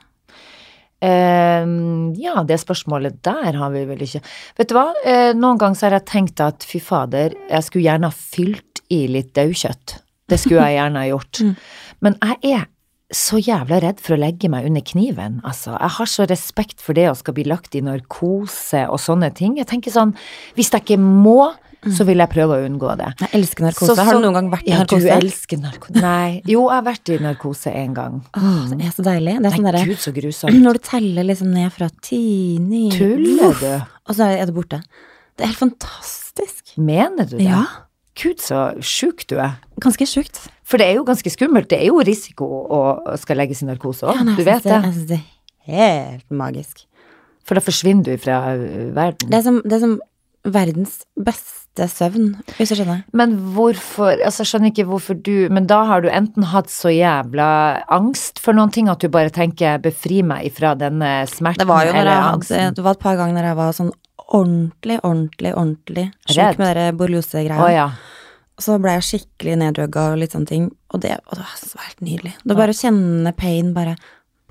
Uh, ja, det spørsmålet der har vi vel ikke Vet du hva, uh, noen ganger så har jeg tenkt at fy fader, jeg skulle gjerne ha fylt i litt daukjøtt. Det skulle jeg gjerne ha gjort. Mm. Men jeg er så jævla redd for å legge meg under kniven, altså. Jeg har så respekt for det å skal bli lagt i narkose og sånne ting. Jeg tenker sånn, hvis jeg ikke må, så vil jeg prøve å unngå det. Jeg elsker narkose. Så- har du noen gang vært i Ja, narkose? du elsker narkose. Nei. Jo, jeg har vært i narkose en gang. Åh, det er så deilig. Det er sånn derre gud, så grusomt. Når du teller liksom ned fra ti, ni Tuller du? Og så er det borte. Det er helt fantastisk. Mener du det? Ja. Gud, så sjuk du er. Ganske sjukt. For det er jo ganske skummelt. Det er jo risiko å skal legges i narkose òg. Ja, du vet det. Jeg synes det er helt magisk. For da forsvinner du fra uh, verden. Det er som, det er som verdens beste søvn, hvis du skjønner. Men hvorfor Altså, jeg skjønner ikke hvorfor du Men da har du enten hatt så jævla angst for noen ting at du bare tenker 'befri meg ifra denne smerten' Det var jo når eller jeg angsten. det var et par ganger når jeg var sånn ordentlig, ordentlig, ordentlig sjuk med dere borreliose-greia. Oh, ja. Så ble jeg skikkelig neddrugga og litt sånne ting, og det, og det var helt nydelig. Det bare å kjenne pain bare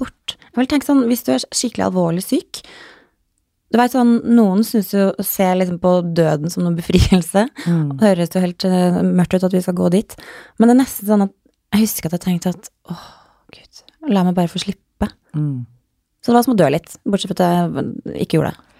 bort. Jeg vil tenke sånn, hvis du er skikkelig alvorlig syk Du vet sånn, noen syns jo å se liksom på døden som noen befrielse. Mm. Det høres jo helt eh, mørkt ut at vi skal gå dit, men det er nesten sånn at jeg husker at jeg tenkte at åh, gud, la meg bare få slippe. Mm. Så det var som å dø litt, bortsett fra at jeg ikke gjorde det.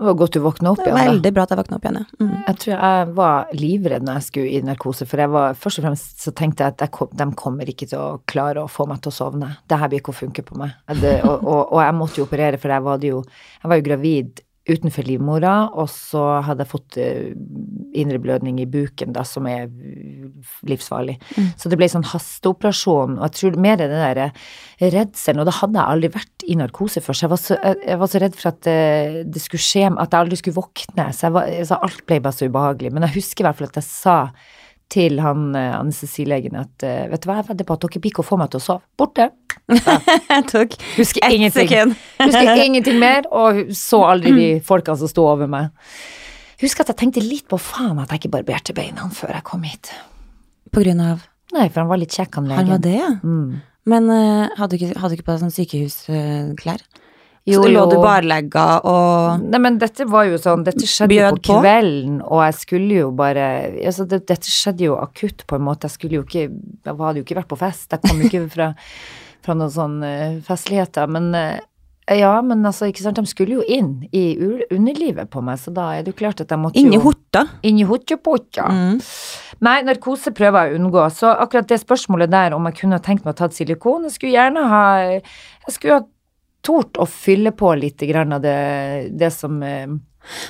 Det var godt du våkna opp Det igjen, var da. veldig bra at jeg våkna opp igjen, ja. Mm. Jeg tror jeg var livredd når jeg skulle i narkose, for jeg var, først og fremst så tenkte jeg at jeg kom, de kommer ikke til å klare å få meg til å sovne. Det her blir ikke å funke på meg. Det, og, og, og jeg måtte jo operere, for jeg var, det jo, jeg var jo gravid utenfor livmora, og så hadde jeg fått uh, indre blødning i buken, da, som er livsfarlig. Så det ble sånn hasteoperasjon, og jeg tror mer det der redselen, og da hadde jeg aldri vært i narkose før, så jeg var så, jeg, var så redd for at det, det skulle skje, at jeg aldri skulle våkne, så, var, så alt ble bare så ubehagelig. Men jeg husker i hvert fall at jeg sa til han eh, anestesilegen at eh, vet du hva, jeg vedder på at dere ikke å få meg til å sove. Borte. Jeg tok Husker ett ingenting. sekund. Husker ingenting mer, og så aldri de folkene som sto over meg. Husker at jeg tenkte litt på faen at jeg ikke barberte beina før jeg kom hit. På grunn av Nei, for han var litt kjekk, han legen. Han var det, ja. Mm. Men uh, hadde, du ikke, hadde du ikke på deg sånn sykehusklær? Jo, så lå du barlegga og Nei, men dette var jo sånn, dette skjedde på på? kvelden, og jeg skulle jo bare altså det, Dette skjedde jo akutt, på en måte. Jeg skulle jo ikke Jeg hadde jo ikke vært på fest. Jeg kom jo ikke fra, fra noen sånne eh, festligheter. Men eh, ja, men altså, ikke sant, de skulle jo inn i underlivet på meg, så da er det jo klart at jeg måtte inni jo horta. Inni hotjopotja. Mm. Nei, narkose prøver jeg å unngå. Så akkurat det spørsmålet der om jeg kunne ha tenkt meg å tatt silikon, jeg skulle gjerne ha Jeg skulle ha tort å fylle på litt grann av det, det som eh,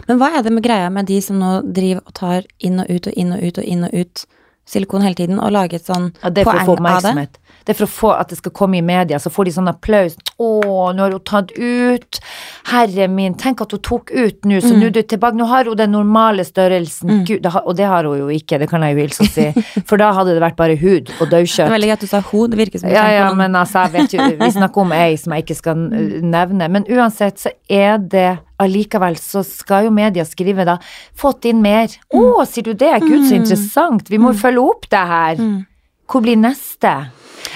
Men hva er det med greia med de som nå driver og tar inn og ut og inn og ut og inn og ut silikon hele tiden, og lager et sånn Ja, poeng av det? Det er for å få at det skal komme i media, så får de sånn applaus. Å, nå har hun tatt ut. Herre min, tenk at hun tok ut nå, så nå er du tilbake. Nå har hun den normale størrelsen. Gud, det har, og det har hun jo ikke, det kan jeg jo hilse og si. For da hadde det vært bare hud og Det daukjøtt. veldig greit du sa hud, det virker som Ja, ja, men altså, jeg vet jo, vi snakker om ei som jeg ikke skal nevne. Men uansett så er det allikevel så skal jo media skrive da 'fått inn mer'. Å, sier du det? Gud, så interessant. Vi må jo følge opp det her. Hvor blir neste?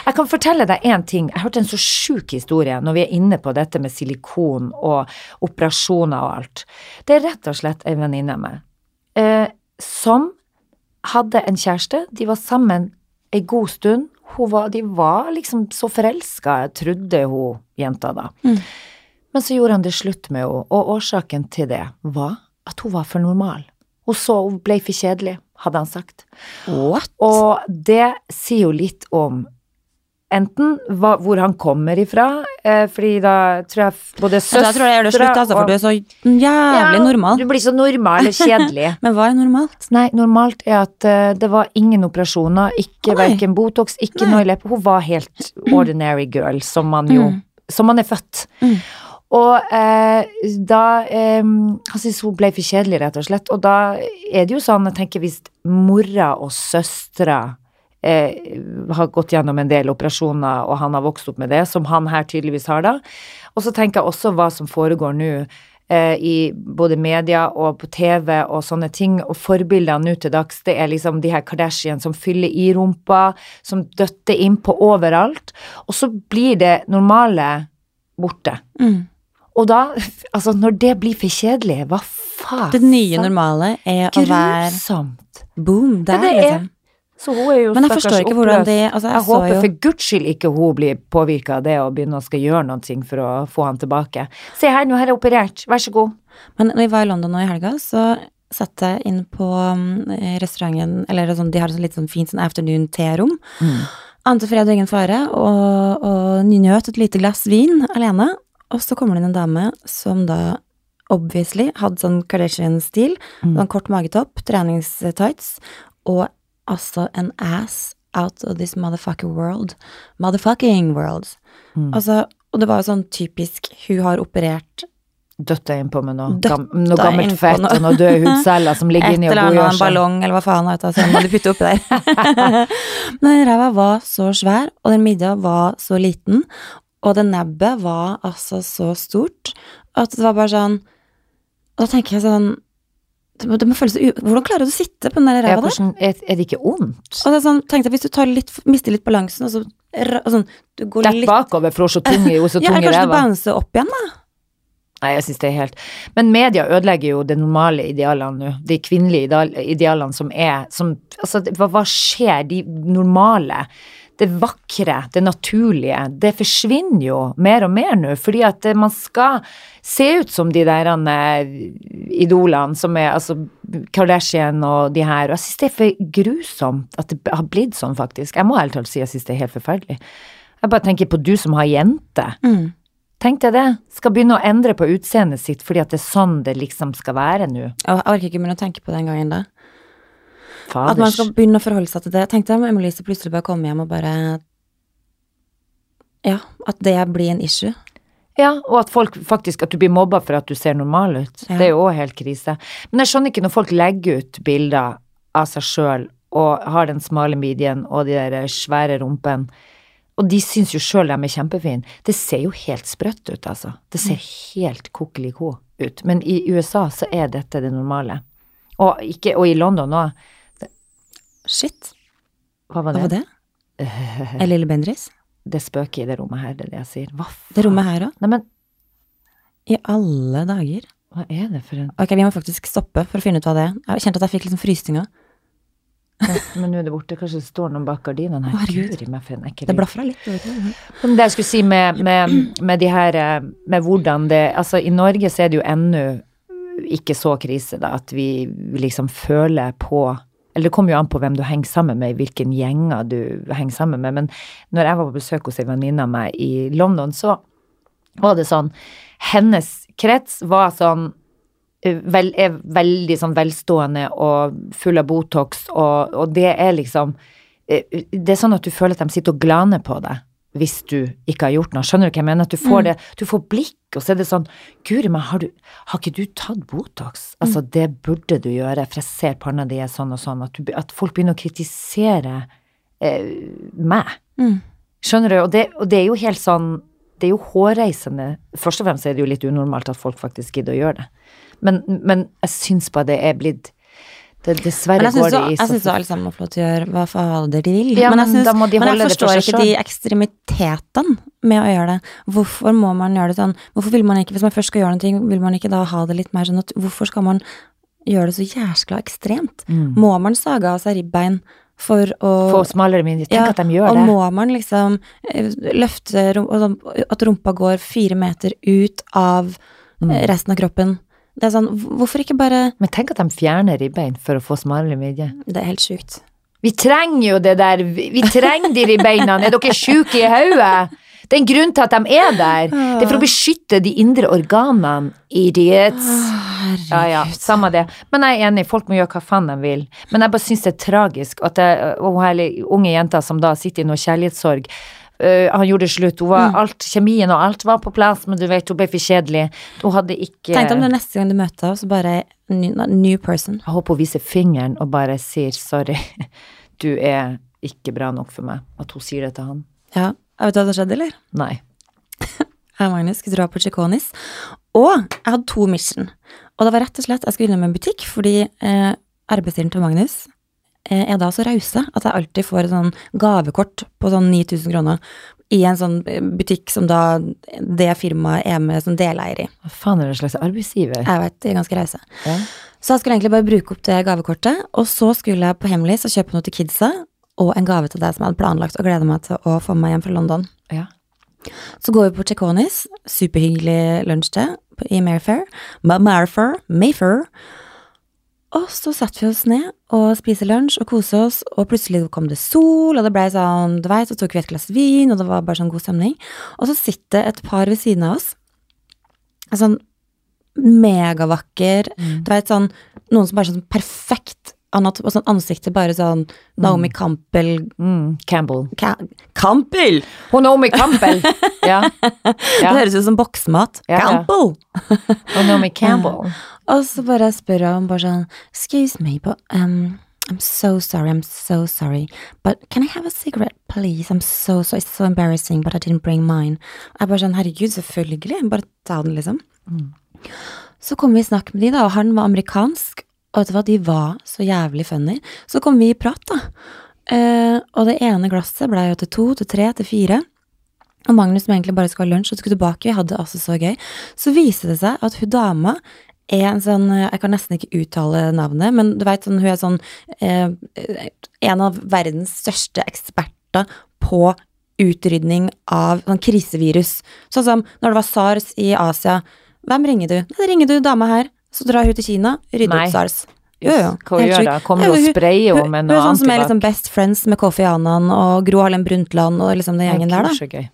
Jeg kan fortelle deg én ting. Jeg hørte en så sjuk historie når vi er inne på dette med silikon og operasjoner og alt. Det er rett og slett ei venninne av meg eh, som hadde en kjæreste. De var sammen ei god stund. Var, de var liksom så forelska, trodde hun jenta da. Mm. Men så gjorde han det slutt med henne, og årsaken til det var at hun var for normal. Hun så hun ble for kjedelig, hadde han sagt. What? Og det sier jo litt om enten hva, hvor han kommer ifra, eh, fordi da tror jeg både søstre Da tror jeg gjør det slutt, altså, for du er så jævlig normal. Du blir så normal og kjedelig. Men hva er normalt? Nei, normalt er at uh, det var ingen operasjoner, ikke oh, verken Botox, ikke noe i leppa. Hun var helt ordinary girl, som man jo Mm. Som man er født. Mm. Og eh, da eh, Han syntes hun ble for kjedelig, rett og slett. Og da er det jo sånn, jeg tenker hvis mora og søstera eh, har gått gjennom en del operasjoner, og han har vokst opp med det, som han her tydeligvis har da. Og så tenker jeg også hva som foregår nå eh, i både media og på TV og sånne ting, og forbildene nå til dags, det er liksom de her Kardashian som fyller i rumpa, som døtter innpå overalt, og så blir det normale borte. Mm. Og da, altså når det blir for kjedelig, hva faen? Det nye normale er å være Grusomt. boom der, Ja, det liksom. Så hun er jo Men jeg forstår ikke hvordan det altså, Jeg jeg håper jo, for guds skyld ikke hun blir påvirka av det og begynner å skal gjøre noe for å få han tilbake. Se her, nå har jeg operert, vær så god. Men når vi var i London nå i helga, så satt jeg inn på um, restauranten Eller sånn, de har et sånn litt sånn fint sånn afternoon terom. Ante fred og ingen fare, og, og nøt et lite glass vin alene. Og så kommer det inn en dame som da obviously hadde sånn Kardashian-stil. Mm. Sånn kort magetopp, treningstights, og altså en ass out of this motherfucking world. Motherfucking world. Mm. Altså, og det var jo sånn typisk Hun har operert Døtta innpå med noe, gam, noe gammelt fett noe. og noen døde hudceller som ligger inni og godgjør seg. Et eller annet ballong, eller hva faen vet du, som du putter oppi der. Men den ræva var så svær, og den midja var så liten, og det nebbet var altså så stort, at det var bare sånn Og da tenker jeg sånn det må, det må føles. Hvordan klarer du å sitte på den der ræva der? er, er det ikke vondt? Og det er sånn, tenkte jeg, hvis du litt, mister litt balansen, og så og sånn, du går Dett litt bakover for så tung i, ræva. Ja, eller kanskje du bouncer opp igjen, da. Nei, jeg synes det er helt Men media ødelegger jo de normale idealene nå. De kvinnelige idealene som er som, Altså, hva, hva skjer? De normale, det vakre, det naturlige, det forsvinner jo mer og mer nå. Fordi at eh, man skal se ut som de der eh, idolene som er altså Kardashian og de her. Og jeg synes det er for grusomt at det har blitt sånn, faktisk. Jeg må helt talt si jeg synes det er helt forferdelig. Jeg bare tenker på du som har jente. Mm. Tenk deg det. Skal begynne å endre på utseendet sitt fordi at det er sånn det liksom skal være nå. Jeg orker ikke begynne å tenke på den gangen da. At man skal begynne å forholde seg til det. Tenk deg om Emily-Lise plutselig bare kommer hjem og bare Ja, at det blir en issue. Ja, og at folk faktisk At du blir mobba for at du ser normal ut. Ja. Det er jo òg helt krise. Men jeg skjønner ikke når folk legger ut bilder av seg sjøl og har den smale midjen og de der svære rumpen. Og de syns jo sjøl de er kjempefine. Det ser jo helt sprøtt ut, altså. Det ser helt kokeliko ut. Men i USA så er dette det normale. Og, ikke, og i London òg. Shit, Hva var hva det? var det? Er Lille Bendris? Det spøker i det rommet her, det er det jeg sier. Hva faen? Det rommet her òg? Neimen I alle dager. hva er det for en Ok, vi må faktisk stoppe for å finne ut hva det. er. Jeg kjente at jeg fikk liksom frysninger. Ja, Men nå er det borte, kanskje det står noen bak gardinene her. Guri meg for en ekkel Det blafra litt. Men det jeg skulle si med, med, med de her eh, Med hvordan det Altså, i Norge så er det jo ennå ikke så krise, da, at vi liksom føler på Eller det kommer jo an på hvem du henger sammen med, hvilken gjenger du henger sammen med. Men når jeg var på besøk hos ei venninne av meg i London, så var det sånn Hennes krets var sånn eh, vel, er veldig sånn velstående og full av Botox, og, og det er liksom eh, Det er sånn at du føler at de sitter og glaner på deg hvis du ikke har gjort noe. Skjønner du hva jeg mener? At du får det, du får blikk, og så er det sånn Guri meg, har, har ikke du tatt Botox? Altså, det burde du gjøre, for jeg ser panna di er sånn og sånn. At, du, at folk begynner å kritisere eh, meg. Mm. Skjønner du? Og det, og det er jo helt sånn Det er jo hårreisende. Først og fremst er det jo litt unormalt at folk faktisk gidder å gjøre det. Men, men jeg syns bare det er blitt det, Dessverre går det i jeg syns alle sammen lov til å gjøre hva fader de vil. Ja, men men jeg, synes, de men jeg for forstår ikke de ekstremitetene med å gjøre det. Hvorfor må man gjøre det sånn? Hvorfor vil man ikke, hvis man først skal gjøre noe, vil man ikke da ha det litt mer sånn at Hvorfor skal man gjøre det så jæskla ekstremt? Mm. Må man sage av seg ribbein for å Få smalere mindre. Tenk Ja, at de gjør og det. må man liksom eh, løfte og sånn, At rumpa går fire meter ut av Mm. resten av kroppen. Det er sånn, hvorfor ikke bare Men tenk at de fjerner ribbein for å få smalere midje. Det er helt sjukt. Vi trenger jo det der, vi trenger de ribbeina. Er dere sjuke i hodet? Det er en grunn til at de er der. Det er for å beskytte de indre organene. Idiots. Ja, ja, samme det. Men jeg er enig, folk må gjøre hva faen de vil. Men jeg bare syns det er tragisk at det, og hele unge jenter som da sitter i noe kjærlighetssorg, øh, han gjorde det slutt. Var alt, kjemien og alt var på plass, men du vet, hun ble for kjedelig. Hun hadde ikke Tenk om det neste gang du møter henne, så bare new, new person. Jeg håper hun viser fingeren og bare sier sorry, du er ikke bra nok for meg. At hun sier det til han. Ja, jeg vet du hva som skjedde, eller? Nei. Jeg og Magnus skulle dra på Chiconis, og jeg hadde to mission. Og det var rett og slett, jeg skulle innom en butikk, fordi eh, arbeidsgiveren til Magnus er da så rause at jeg alltid får et sånn gavekort på sånn 9000 kroner i en sånn butikk som da det firmaet er med som deleier i. Hva faen er det slags arbeidsgiver? Jeg vet, de er ganske rause. Ja. Så jeg skulle egentlig bare bruke opp det gavekortet, og så skulle jeg på Hemlis og kjøpe noe til kidsa, og en gave til deg som jeg hadde planlagt, og gleda meg til å få med meg hjem fra London. Ja. Så går vi på Checonis, superhyggelig lunsjsted i Mayfair, Mayfair, Mayfair. Og så satte vi oss ned og spiste lunsj og koste oss, og plutselig kom det sol, og det ble sånn, du vet, så tok vi et glass vin, og det var bare sånn god stemning. Og så sitter et par ved siden av oss, sånn megavakker, du veit sånn, noen som bare sånn perfekt, anat- sånn ansiktet bare sånn, Naomi Campbell, Mm, Campbell. Ka Campbell! Hun Naomi Campbell! ja. Det høres ut som boksmat. Ja, ja. Campbell! Og Naomi Campbell. Og så bare spør hun bare sånn Excuse me, but um, I'm so sorry, I'm so sorry. But can I have a cigarette, please? I'm so sorry, it's so embarrassing, but I didn't bring mine. Jeg bare sånn, herregud, selvfølgelig, bare ta den, liksom. Så kom vi i snakk med de, da, og han var amerikansk, og vet du hva, de var så jævlig funny. Så kom vi i prat, da. Eh, og det ene glasset ble jo til to, til tre, til fire. Og Magnus som egentlig bare skulle ha lunsj og skulle tilbake, vi hadde det altså så gøy. Så viste det seg at hun dama er en sånn Jeg kan nesten ikke uttale navnet, men du veit sånn, hun er sånn eh, En av verdens største eksperter på utrydning av sånn krisevirus. Sånn som når det var sars i Asia. Hvem ringer du? Da ringer du dama her. Så drar hun til Kina, rydder Nei. opp sars. Jo, jo. Hva hun gjør da? Kommer hun og sprayer henne med Hun er sånn som er liksom best friends med Kofi Annan og Gro Harlem Brundtland og liksom den gjengen der, da. Gøy.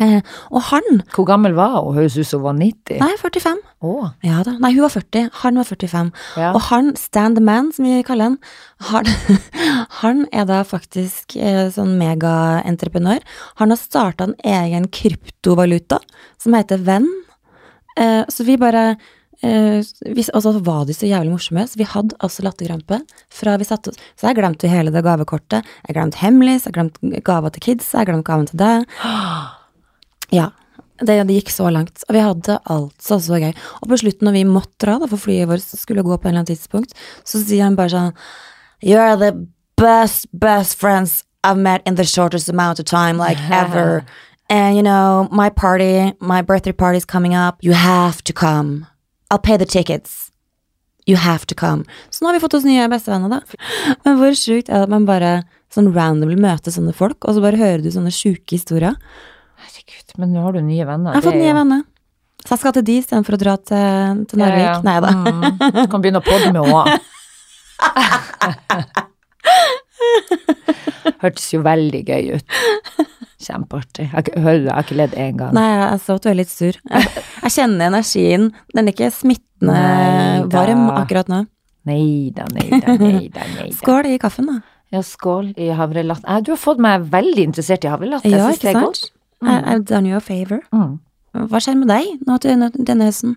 Eh, og han Hvor gammel var hun? Høres ut som hun var 90. Nei, 45. Oh. Ja da. Nei, hun var 40. Han var 45. ja. Og han, Stan the Man, som vi kaller han, han, han er da faktisk eh, sånn megaentreprenør. Han har starta en egen kryptovaluta som heter Venn. Eh, så vi bare eh, hvis, Og så var de så jævlig morsomme, så vi hadde altså latterkrampe fra vi satte oss Så jeg glemte jo hele det gavekortet. Jeg glemte Hemlis, jeg glemte gava til kids, jeg glemte gaven til deg. Ja. Det, det gikk så langt. Og vi hadde altså så gøy. Og på slutten, når vi måtte dra, da, for flyet vårt skulle gå på en eller annen tidspunkt, så sier han bare sånn You are the best, best friends I've met in the shortest amount of time, like ever. And you know, my party, my birthday party is coming up. You have to come. I'll pay the tickets. You have to come. Så nå har vi fått oss nye bestevenner, da. Men hvor sjukt er det at man bare sånn randomly møter sånne folk, og så bare hører du sånne sjuke historier. Herregud, men nå har du nye venner. Jeg har fått nye venner. Så jeg skal til de istedenfor å dra til, til Narvik. Ja, ja. Nei da. Mm. Du kan begynne å podde med henne. Hørtes jo veldig gøy ut. Kjempeartig. Jeg jeg har ikke ledd én gang. Nei, jeg så at du er litt sur. Jeg, jeg kjenner energien. Den er ikke smittende neida. varm akkurat nå. Nei da, nei da, nei da. Skål i kaffen, da. Ja, skål i havrelatt. Eh, Du har fått meg veldig interessert i havrelatt. Ja, ikke sant? I- I've done you a favor. Mm. Hva skjer med deg nå til denne høsten?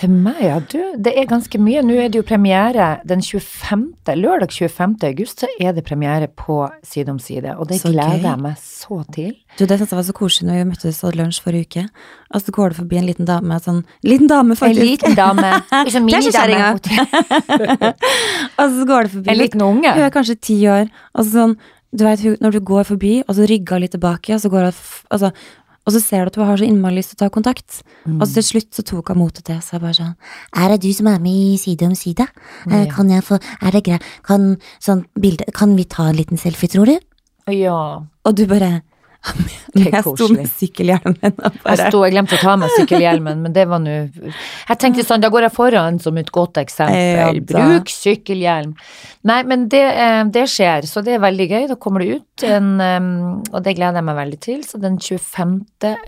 Til meg, ja. Du, det er ganske mye. Nå er det jo premiere den 25. Lørdag 25. august, så er det premiere på Side om side. Og det Så gleder gøy. jeg meg så til. Du, Det synes jeg var så koselig når vi møttes og hadde lunsj forrige uke. Altså, så går det forbi en liten dame sånn Liten dame, faktisk! En liten dame. ikke sånn minidame. Og så går det forbi En liten unge. Hun er kanskje ti år. Og så sånn, du vet, når du går forbi, og så rygger hun litt tilbake, og så, går hun, altså, og så ser du at hun har så innmari lyst til å ta kontakt. Mm. Og så til slutt så tok hun motet til seg bare sånn Er det du som er med i Side om side? Eh, Ja. Kan jeg få Er det greit? Kan, sånn bilde, kan vi ta en liten selfie, tror du? Ja. Og du bare Jeg sto med sykkelhjelmen og Jeg sto, jeg glemte å ta med sykkelhjelmen, men det var nå Jeg tenkte sånn, da går jeg foran som et godt eksempel. Ja. Bruk sykkelhjelm. Nei, men det, eh, det skjer, så det er veldig gøy. Da kommer det ut en Og det gleder jeg meg veldig til. Så den 25.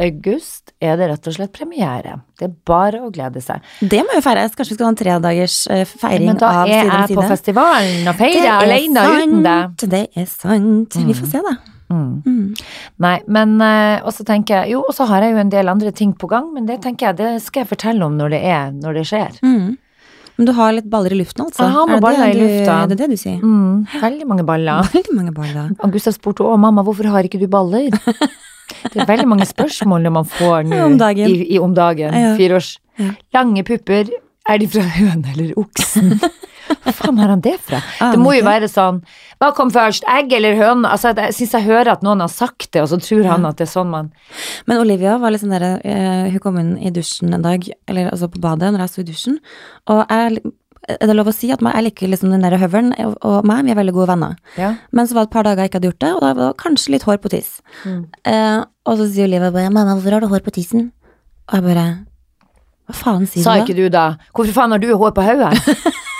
august er det rett og slett premiere. Det er bare å glede seg. Det må jo feires. Kanskje vi skal ha en tredagers eh, feiring Men da av er Side jeg på festivalen og feirer er alene uten deg. Det er sant. Vi får se, da. Mm. Mm. Nei, men eh, Og så tenker jeg Jo, og så har jeg jo en del andre ting på gang, men det tenker jeg, det skal jeg fortelle om når det er, når det skjer. Mm. Men du har litt baller i luften, altså? Jeg har noen Er baller i det du- lufta. Er det det du sier? Mm, veldig mange baller. Veldig mange baller. Og Gustav spurte å mamma, hvorfor har ikke du baller? Det er veldig mange spørsmål når man får nå Om dagen. I, i om dagen. Ja. Fire års Ja. lange pupper. Er de fra høne eller oksen? Hvor faen har han det fra? Det må jo være sånn Hva kom først, egg eller høne? Altså, jeg syns jeg hører at noen har sagt det, og så tror han at det er sånn man Men Olivia var litt sånn derre uh, Hun kom inn i dusjen en dag, eller altså på badet, når jeg sto i dusjen, og jeg er det lov å si at jeg liker liksom den der høvelen, og, meg, vi er veldig gode venner. Ja. Men så var det et par dager jeg ikke hadde gjort det, og da var det kanskje litt hår på tiss. Eh, og så sier Olivia bare 'mamma, hvorfor har du hår på tissen?' Og jeg bare Hva faen sier Sa du da? Sa ikke du da Hvorfor faen har du hår på hodet?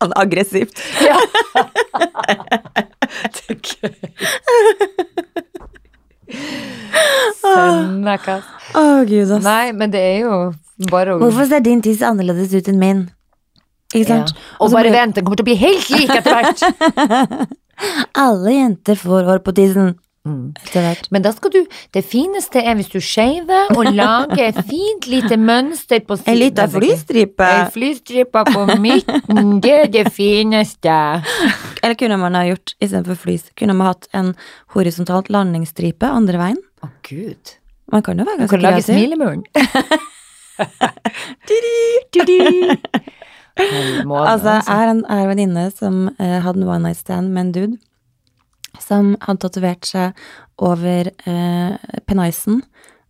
Sånn aggressivt. ja. det er gøy. Sønnakas. Å, gud, ass. Nei, men det er jo bare å Hvorfor ser din tiss annerledes ut enn min? Ikke ja. Og bare vent, den kommer til å bli helt lik etter hvert. Alle jenter får hår på tissen. Mm. Men da skal du Det fineste er hvis du shaver og lager et fint lite mønster på siden. En liten flystripe. En flystripe på midten, det er det fineste. Eller kunne man ha gjort istedenfor flys? Kunne man hatt en horisontalt landingsstripe andre veien? Å, gud. Man kan jo være ganske kreativ. Man kan lage smilemuren. Måne, Altså, jeg har en venninne som uh, hadde en one night stand med en dude som hadde tatovert seg over eh, penisen.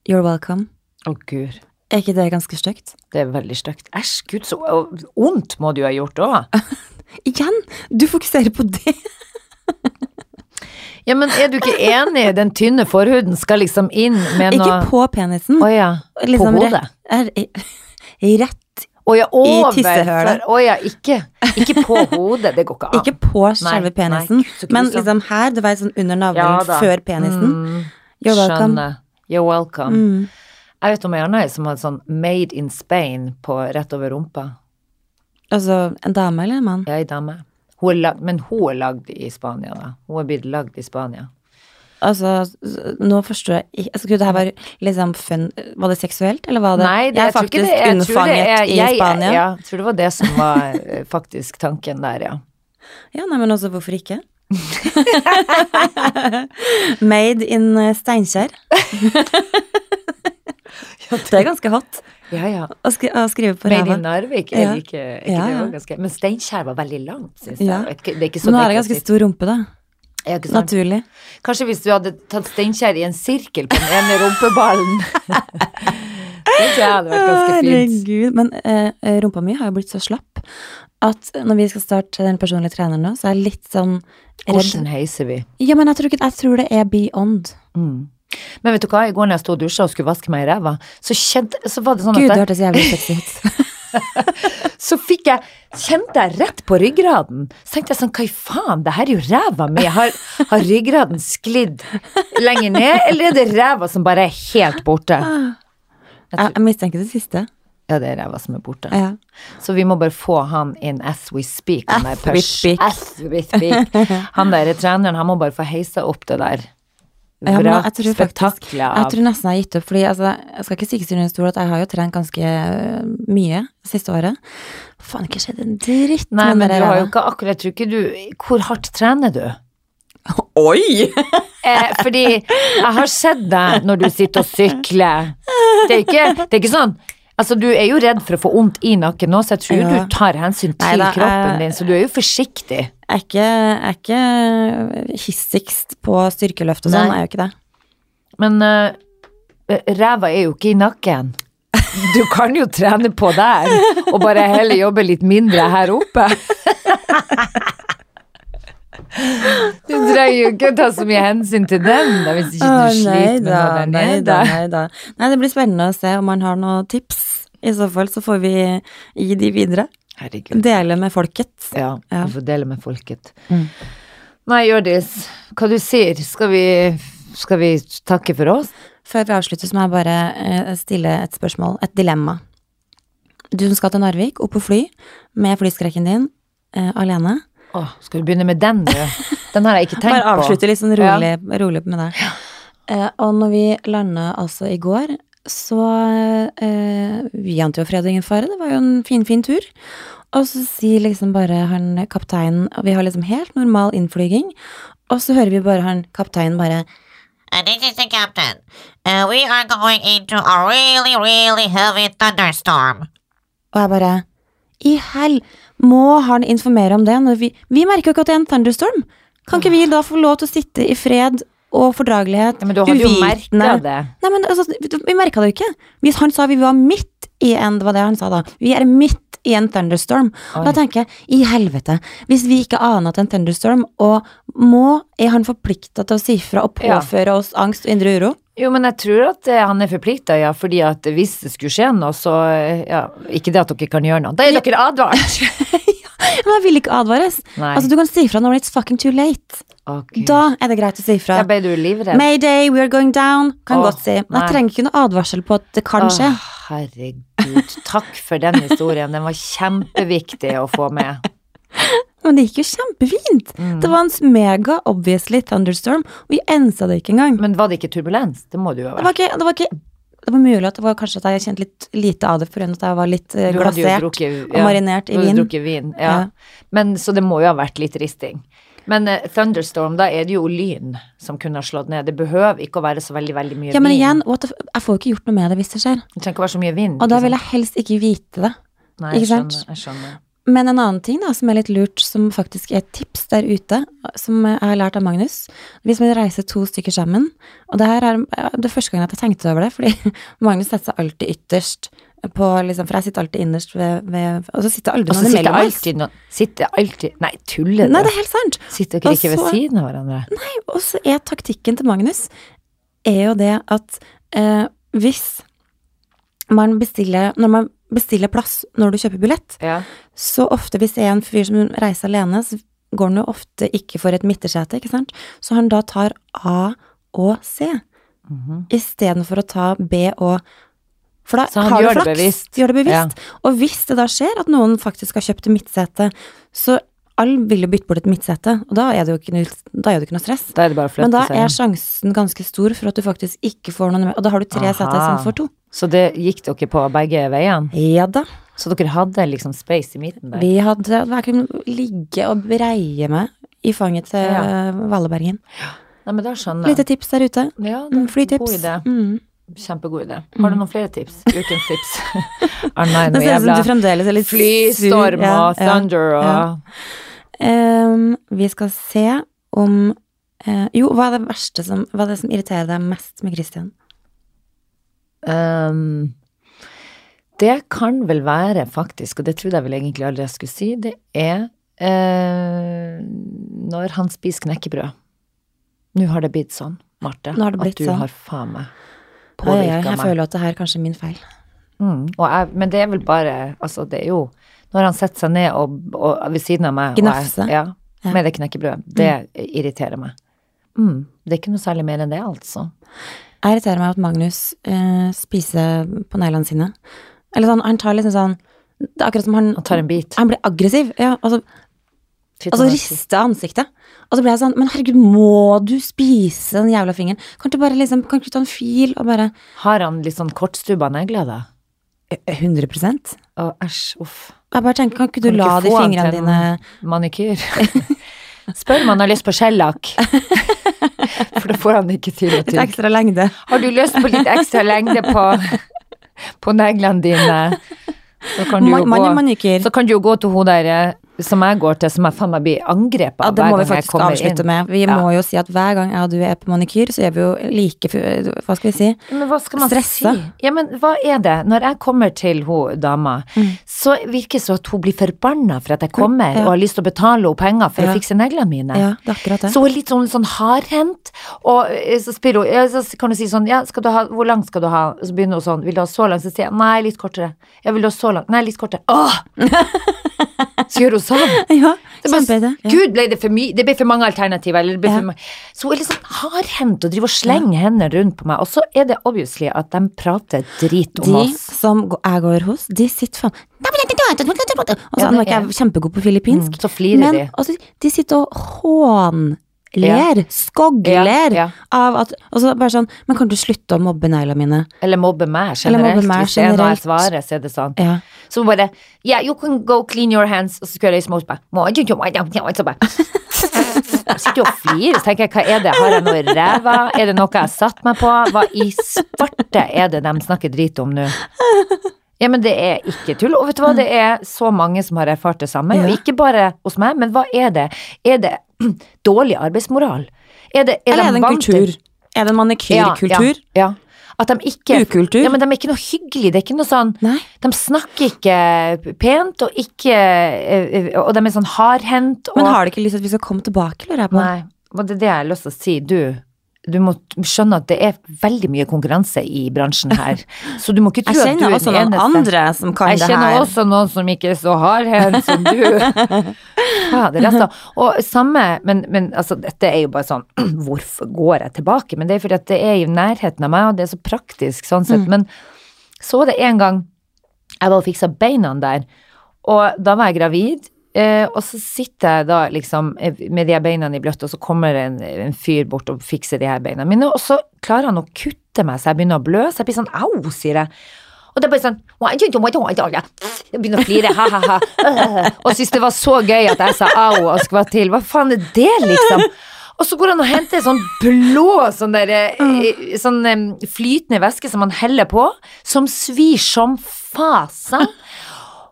You're welcome. Å, gud. Er ikke det ganske stygt? Det er veldig stygt. Æsj, gud, så ondt må du ha gjort òg. Igjen! Du fokuserer på det. Ja, men er du ikke enig? Den tynne forhuden skal liksom inn med noe Ikke på penisen. Oh, ja. Liksom på hodet? Rett, er, rett Å ja, over. tissehølet. Å ja, ikke, ikke på hodet. Det går ikke an. Ikke på selve penisen, nei, men liksom her, du vet sånn under navlen ja, før penisen. Mm, You're welcome. Skjønner. You're welcome. Mm. Jeg vet om ei anna som hadde sånn Made in Spain på rett over rumpa. Altså en dame eller en mann? Ja, ei dame. Hun er lag, men hun er lagd i Spania, da. Hun er blitt lagd i Spania. Altså, nå forstår jeg ikke altså, Skulle det her være liksom fun Var det seksuelt, eller var det Nei, det, Jeg er jeg faktisk det- jeg unnfanget er- i jeg- Spania. Ja, jeg tror det var det som var eh, faktisk tanken der, ja. Ja, nei, men også hvorfor ikke? Made in eh, Steinkjer. det er ganske hot Ja, ja. å, skri å skrive på Made in Narvik, er Ja. det ikke, ikke Ja, det var ganske Men Steinkjer var veldig langt, syns jeg. Ja. Det er ikke- så nå er det ganske stor rumpe, da. Ja? Naturlig. Kanskje hvis du hadde tatt Steinkjer i en sirkel på den ene rumpeballen. det tror jeg hadde vært ganske fint. Herregud. Men eh, rumpa mi har jo blitt så slapp at når vi skal starte den personlige treneren nå, så er jeg litt sånn Hvordan heiser vi? Ja, men jeg tror, ikke, jeg tror det er beyond. Mm. Men vet du hva, i går når jeg sto og dusja og skulle vaske meg i ræva, så, kjente, så var det sånn Gud, at Gud, det hørtes jævlig sexy ut. så fikk jeg, kjente jeg rett på ryggraden. Så tenkte jeg sånn, hva i faen, det her er jo ræva mi. Har, har ryggraden sklidd lenger ned, eller er det ræva som bare er helt borte? Jeg, jeg mistenker det siste. Ja, det er ræva som er borte. Ja. Så vi må bare få han inn as we speak. Han As der we speak. As we speak. Han der treneren, han må bare få heisa opp det der. Ja, men jeg tror faktisk Jeg tror nesten jeg har gitt opp, fordi altså, jeg skal ikke stikke under stol at jeg har jo trent ganske øh, mye siste året. Faen, ikke skjedd en dritt Nei, men du har jo ikke akkurat, jeg tror ikke du Hvor hardt trener du? Oi! Eh, fordi jeg har sett deg når du sitter og sykler. Det er ikke, det er ikke sånn Altså, du er jo redd for å få vondt i nakken nå, så jeg tror Ja. du tar hensyn til Neida, kroppen din, så du er jo forsiktig. Er ikke, er ikke hissigst på styrkeløft og sånn, Nei. er jo ikke det. Men uh, ræva er jo ikke i nakken. Du kan jo trene på der, og bare heller jobbe litt mindre her oppe. Du trenger jo ikke å ta så mye hensyn til den, da, hvis ikke du sliter med noe der nei nede. da, nei da. Nei, det blir spennende å se om man har noen tips. I så fall så får vi gi de videre. Herregud. Dele med folket. Ja, Ja. får dele med folket. Mm. Nei, Hjørdis, hva du sier? Skal vi, skal vi takke for oss? Før vi avslutter, så må jeg bare eh, stille et spørsmål, et dilemma. Du som skal til Narvik, opp på fly med flyskrekken din, eh, alene. Å, skal du begynne med den, du? Den har jeg ikke tenkt på. Bare avslutte litt sånn rolig, rolig med det. Eh, og når vi landa altså i går, så eh, Vi ante jo fred og ingen fare, det var jo en fin, fin tur. Og så sier liksom bare han kapteinen Og vi har liksom helt normal innflyging, og så hører vi bare han kapteinen bare Uh, this is the captain. Uh, we are going into a really, really heavy thunderstorm. Og jeg bare I hell, må han informere om det når vi Vi merker jo ikke at det er en thunderstorm. Kan ikke vi da få lov til å sitte i fred og fordragelighet? Ja, men du hadde jo uvitende? merka det. Nei, men altså, vi merka det jo ikke. Hvis han sa vi var midt i en Det var det han sa da. Vi er midt i en thunderstorm. Oi. da tenker jeg, i helvete, hvis vi ikke aner at det er en thunderstorm, og må, er han forplikta til å si fra og Ja. påføre oss angst og indre uro? Jo, men jeg tror at eh, han er forplikta, ja, fordi at hvis det skulle skje noe, så eh, ja, Ikke det at dere kan gjøre noe. Da er dere advart! Men jeg vil ikke advares. Nei. Altså, du kan si fra når it's fucking too late. Okay. Da er det greit å si fra. Ja, ble du livredd? Mayday, we are going down, kan oh, godt si. Men jeg trenger ikke noe advarsel på at det kan skje. Åh, herregud. Takk for den historien. Den var kjempeviktig å få med. Men det gikk jo kjempefint. Mm. Det var en mega obviously thunderstorm, og vi ensa det ikke engang. Men var det ikke turbulens? Det må det jo ha Det var ikke, det var ikke det var mulig at det var kanskje at jeg kjente litt lite av det, pga. at jeg var litt eh, glasert drukket- og marinert i du hadde vin. drukket vin. Ja. Ja. Men, så det må jo ha vært litt risting. Men uh, thunderstorm, da er det jo lyn som kunne ha slått ned. Det behøver ikke å være så veldig, veldig mye Ja, men vind. igjen, jeg får jo ikke gjort noe med det hvis det skjer. Det trenger ikke å være så mye vind. Og da vil jeg helst ikke vite det. Nei, jeg skjønner, jeg skjønner. Men en annen ting da, som er litt lurt, som faktisk er et tips der ute, som jeg har lært av Magnus Hvis vi reiser to stykker sammen, og det her er det første gangen at jeg tenkte over det, fordi Magnus setter seg alltid ytterst på liksom, For jeg sitter alltid innerst ved, ved Og så sitter aldri noen sitter imellom oss. alltid noen Sitter alltid Nei, tuller du? Nei, det er helt sant. Sitter dere ikke ved siden av hverandre? Nei, og så er taktikken til Magnus er jo det at eh, hvis man bestiller Når man bestiller plass når du kjøper billett, Ja. så ofte hvis det er en fyr som reiser alene, så går han jo ofte ikke for et midtersete, ikke sant? Så han da tar A og C, Mhm. istedenfor å ta B og For da Så han har du gjør det flaks. bevisst. Gjør det bevisst. Og hvis det da skjer at noen faktisk har kjøpt midtsete, så alle vil jo bytte bort et midtsete, og da er det jo ikke noe, jo ikke noe stress. Da Men da er sjansen ganske stor for at du faktisk ikke får noen og da har du tre seter istedenfor to. Så det gikk dere på begge veiene? Ja da. Så dere hadde liksom space i midten der? Vi hadde Jeg kunne ligge og breie meg i fanget til Ja. Vallebergen. Nei, men da skjønner Lite tips der ute. Ja, det Mm, er Flytips. god idé. Mm. Kjempegod idé. Har du noen flere tips? Ukens tips? Det noe jævla flystorm. Ja, og ja. thunder og ja. Ehm, vi skal se om uh, Jo, hva er det verste som Hva er det som irriterer deg mest med Christian? Um, Det kan vel være faktisk, og det trodde jeg vel egentlig aldri jeg skulle si, det er uh, når han spiser knekkebrød. Nå har det blitt sånn, Marte, at du sånn. har faen meg påvirka oi, jeg føler at det her kanskje er min feil. Mm, jeg, men det er vel bare Altså, det er jo Når han setter seg ned og, og ved siden av meg og jeg- Gnafse. Ja, Ja. med det knekkebrødet. Det irriterer meg. Mm, det er ikke noe særlig mer enn det, altså. Jeg irriterer meg at Magnus eh, spiser på neglene sine. Eller sånn, han tar liksom sånn Det er akkurat som han Han tar en bit. Han blir aggressiv. Ja, altså, så han er- rister ansiktet. Og så blir jeg sånn Men herregud, må du spise den jævla fingeren? Kan du bare liksom Kan du ta en fil og bare Har han litt sånn kortstubba negler, da? 100% Å, æsj, uff. Jeg bare tenker, kan ikke du Kan la ikke de fingrene til en- dine Manikyr. Spør om han har lyst på skjellakk. For det får han ikke til. å litt ekstra lengde? Har du lyst på litt ekstra lengde på, på neglene dine? Så kan du jo Man, gå, manikyr. så kan du jo gå til hun der eh, som jeg går til, som jeg faen meg blir angrepet Ja, av det må vi faktisk avslutte med. Vi Ja. må jo si at hver gang jeg og du er på manikyr, så er vi jo like Hva skal vi si? Men hva skal man Stressa. si? Ja, men hva er det? Når jeg kommer til hun dama, så virker det som at hun blir forbanna for at jeg kommer Mm. Ja. og har lyst til å betale henne penger for Ja. å fikse neglene mine. Ja, det er akkurat det. Så hun er litt sånn, sånn hardhendt, og eh, så spør hun, ja, så kan du si sånn, ja, skal du ha, hvor langt skal du ha? Så begynner hun sånn, vil du ha så langt? Så sier jeg, nei, litt kortere. Jeg vil du ha så langt? Nei, litt kortere. Åh! Så gjør hun sånn. Ja, kjempeidé. Ja. Gud, ble det for mye? Det ble for mange alternativer, eller det ble Ja. for mange. Så hun er liksom sånn hardhendt og driver og slenger hendene rundt på meg, og så er det obviously at de prater drit om De oss. som jeg går hos, de sitter faen Og så Ja, ikke er- jeg kjempegod på filippinsk, Mm, så flirer men de. altså, de sitter og hånler, Ja. skogler, Ja, ja. av at Og så bare sånn Men kan du slutte å mobbe neglene mine? Eller mobbe meg Eller generelt. mobbe meg Hvis det er noe jeg svarer, så er det sånn. Ja. Så bare Yeah, you can go clean your hands. Og så skulle jeg reise meg opp? Så bare sitter og flirer, så tenker jeg hva er det, har jeg noe i ræva, er det noe jeg har satt meg på, hva i svarte er det de snakker drit om nå? Ja, men det er ikke tull, og vet du hva, det er så mange som har erfart det samme, Ja. ikke bare hos meg, men hva er det? Er det dårlig arbeidsmoral? Er det, er Eller er det en kultur? Er det en manikyrkultur? Ja, ja. At de ikke Ukultur? Ja, men de er ikke noe hyggelig, det er ikke noe sånn Nei. De snakker ikke pent, og ikke eh, Og de er sånn hardhendt og Men har de ikke lyst til at vi skal komme tilbake, lurer jeg på? Nei, og det er det jeg har lyst til å si. Du, du må skjønne at det er veldig mye konkurranse i bransjen her. Så du må ikke Jeg tro at du kjenner er også noen andre som kan det her. Jeg kjenner også noen som ikke er så hardhendt som du. Fader, altså. Og samme, men, men altså, dette er jo bare sånn Hvorfor går jeg tilbake? Men det er fordi at det er i nærheten av meg, og det er så praktisk sånn sett. Mm. Men så var det en gang jeg var og fiksa beina der, og da var jeg gravid. Eh, og så sitter jeg da liksom eh, med de her beina i bløtt, og så kommer en, en fyr bort og fikser de her beina mine, og så klarer han å kutte meg så jeg begynner å blø, så jeg blir sånn au, sier jeg. Og det er bare sånn Jeg begynner å flire, ha-ha-ha. Og syntes det var så gøy at jeg sa au og skvatt til. Hva faen er det, liksom? Og så går han og henter en sånn blå sånn der, eh, sånn flytende væske som han heller på, som svir som fasen.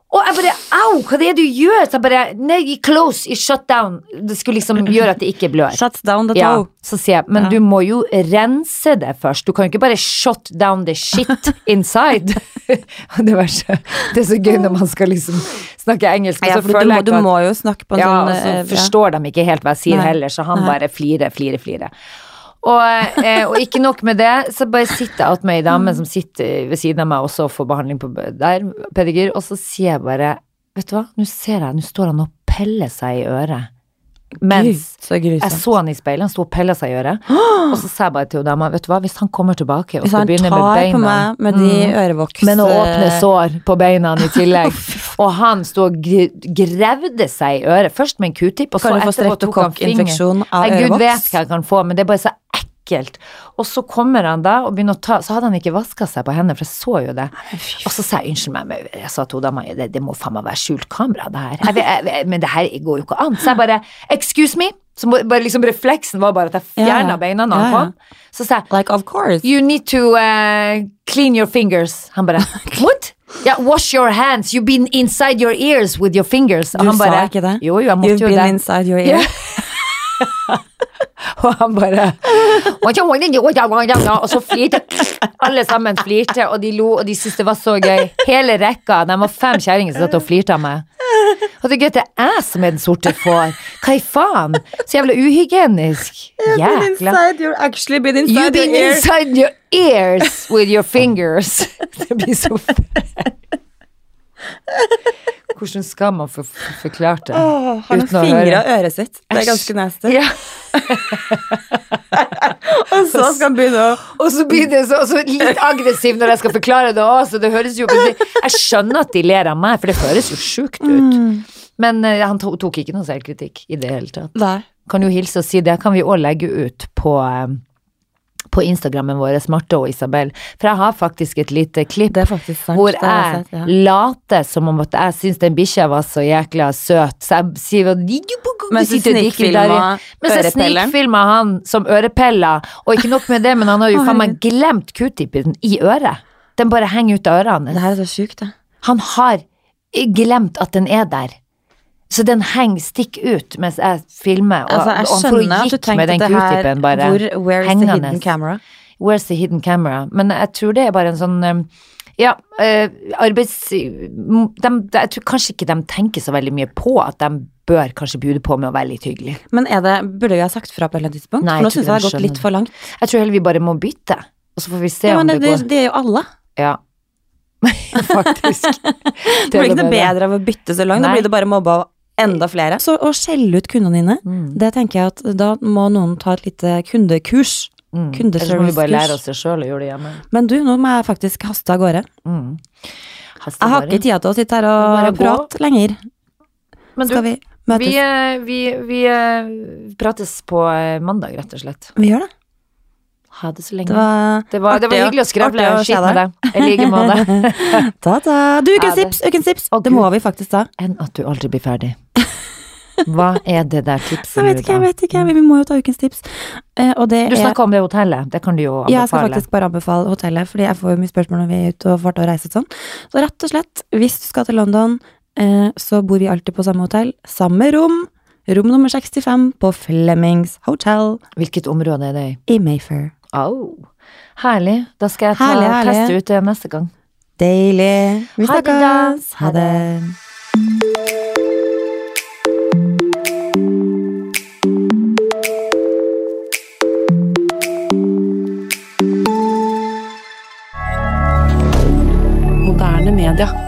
Og jeg bare au, hva er det du gjør? Så jeg bare nei, close, i shut down. Det skulle liksom gjøre at det ikke blør. Shuts down the Ja, toe. så sier jeg, men Ja. du må jo rense det først. Du kan jo ikke bare shut down the shit inside. det, er så gøy når man skal liksom snakke engelsk, Ja, for du, må, du må jo snakke på en ja, sånn Ja, så eh, forstår de ikke helt hva jeg sier Nei. heller, så han bare flirer, flirer, flirer. Og, eh, og ikke nok med det, så bare sitter jeg attmed ei dame som sitter ved siden av meg også og får behandling på der, pedikyr, og så sier jeg bare Vet du hva, nå ser jeg, nå står han og peller seg i øret. Mens Gud, så jeg så han i speilet, han sto og pella seg i øret. Og så sa jeg bare til dama, vet du hva, hvis han kommer tilbake og skal begynne med beina meg med de ørevokse ørevoks... men å åpne eh, sår på beina i tillegg. og han sto og grevde seg i øret. Først med en q-tip, og så Kan du få etterpå tok han fingeren. streptokokkinfeksjon av Nei, Gud vet hva jeg kan få, men det er bare så ekkelt. Og så kommer han da og begynner å ta Så hadde han ikke vaska seg på hendene, for jeg så jo det. Og så sa jeg unnskyld meg, men jeg sa til dama det, det må faen meg være skjult kamera, det her. Jeg, jeg, men det her går jo ikke an. Så jeg bare excuse me. Så bare liksom refleksen var bare at jeg fjerna yeah. beina når han kom. Så sa jeg Like, of course. You need to uh, clean your fingers. Han bare What? Yeah, wash your hands. You've been inside your ears with your fingers. Og Du han sa ikke det? Jo, jo, jeg You've jo been det. inside your ear. Og han bare Og så flirte Alle sammen flirte, og de lo, og de syntes det var så gøy. Hele rekka. De var fem kjerringer som satt og flirte av meg. Og det er gøy det er jeg som er den sorte får. Hva i faen? Så jævla uhygienisk. Jækla. inside your, actually been You've been inside your ears with your fingers. Det blir så fælt. Hvordan skal man få få forklart det? Åh, har noen fingre av øret sitt. Det er ganske nasty. Ja. Og så skal han begynne å Og så blir det så, så litt aggressiv når jeg skal forklare det òg, så det høres jo Jeg skjønner at de ler av meg, for det høres jo sjukt ut. Men eh, han tok ikke noe selvkritikk i det hele tatt. Nei. Kan jo hilse og si det, kan vi òg legge ut på eh, på Instagrammen vår, Marte og Isabel. For jeg har faktisk et lite klipp Det sant. hvor jeg jeg ja. later som om at jeg syns den bikkja var så jækla søt, så jeg sier Mens du snikfilma ørepelleren. han som ørepeller, og ikke nok med det, men han har jo faen meg glemt q-tipen i øret. Den bare henger ut av ørene. Det her er så sjukt, det. Han har glemt at den er der. Så den henger stikk ut mens jeg filmer, og, Altså, jeg skjønner at du tenkte det her bare hvor, Where's is the hengende. hidden camera? Where's the hidden camera? Men jeg tror det er bare en sånn um, Ja, eh, arbeids... De, de, jeg tror kanskje ikke de tenker så veldig mye på at de bør kanskje bjude på med å være litt hyggelig. Men det, burde vi ha sagt fra på et eller annet tidspunkt? Nei, For nå syns jeg det har gått litt for langt. Jeg tror heller vi bare må bytte, og så får vi se Ja, om det, det, det, går. det er jo alle. Ja. Faktisk. Det blir ikke noe bedre av å bytte så langt, da blir det bare mobba av enda flere. Så å skjelle ut kundene dine, Mm. det tenker jeg at da må noen ta et lite kundekurs. Mm. Ellers må vi bare lære oss det sjøl og gjøre det hjemme. Men du, nå må jeg faktisk haste av gårde. Mm. Haste Jeg har ikke tida til å sitte her og prate lenger. Men du, Skal vi møtes? Vi, vi, vi eh, prates på eh, mandag, rett og slett. Vi gjør det. Ha det så lenge. Det var, Det var, det var hyggelig å skravle og skitt med deg. I like måte. Ta-ta. Du, Ha ukens tips! Ukens tips! Det må vi faktisk ta. Enn at du aldri blir ferdig. Hva er det der tipset vet ikke, jeg vet ikke, vi må jo ta ukens tips. Eh, Du snakka om det hotellet, det kan du jo anbefale. Ja, jeg skal faktisk bare anbefale hotellet, fordi jeg får jo mye spørsmål når vi er ute og farter og reiser og sånn. Så rett og slett, hvis du skal til London, eh, så bor vi alltid på samme hotell. Samme rom. Rom nummer 65 på Flemings Hotel Hvilket område er det i? i Mayfair. Oh. Herlig. Da skal jeg ta, Herlig, herlig. teste ut det neste gang. Deilig. Vi Ha det, da. det Ha det. Moderne media.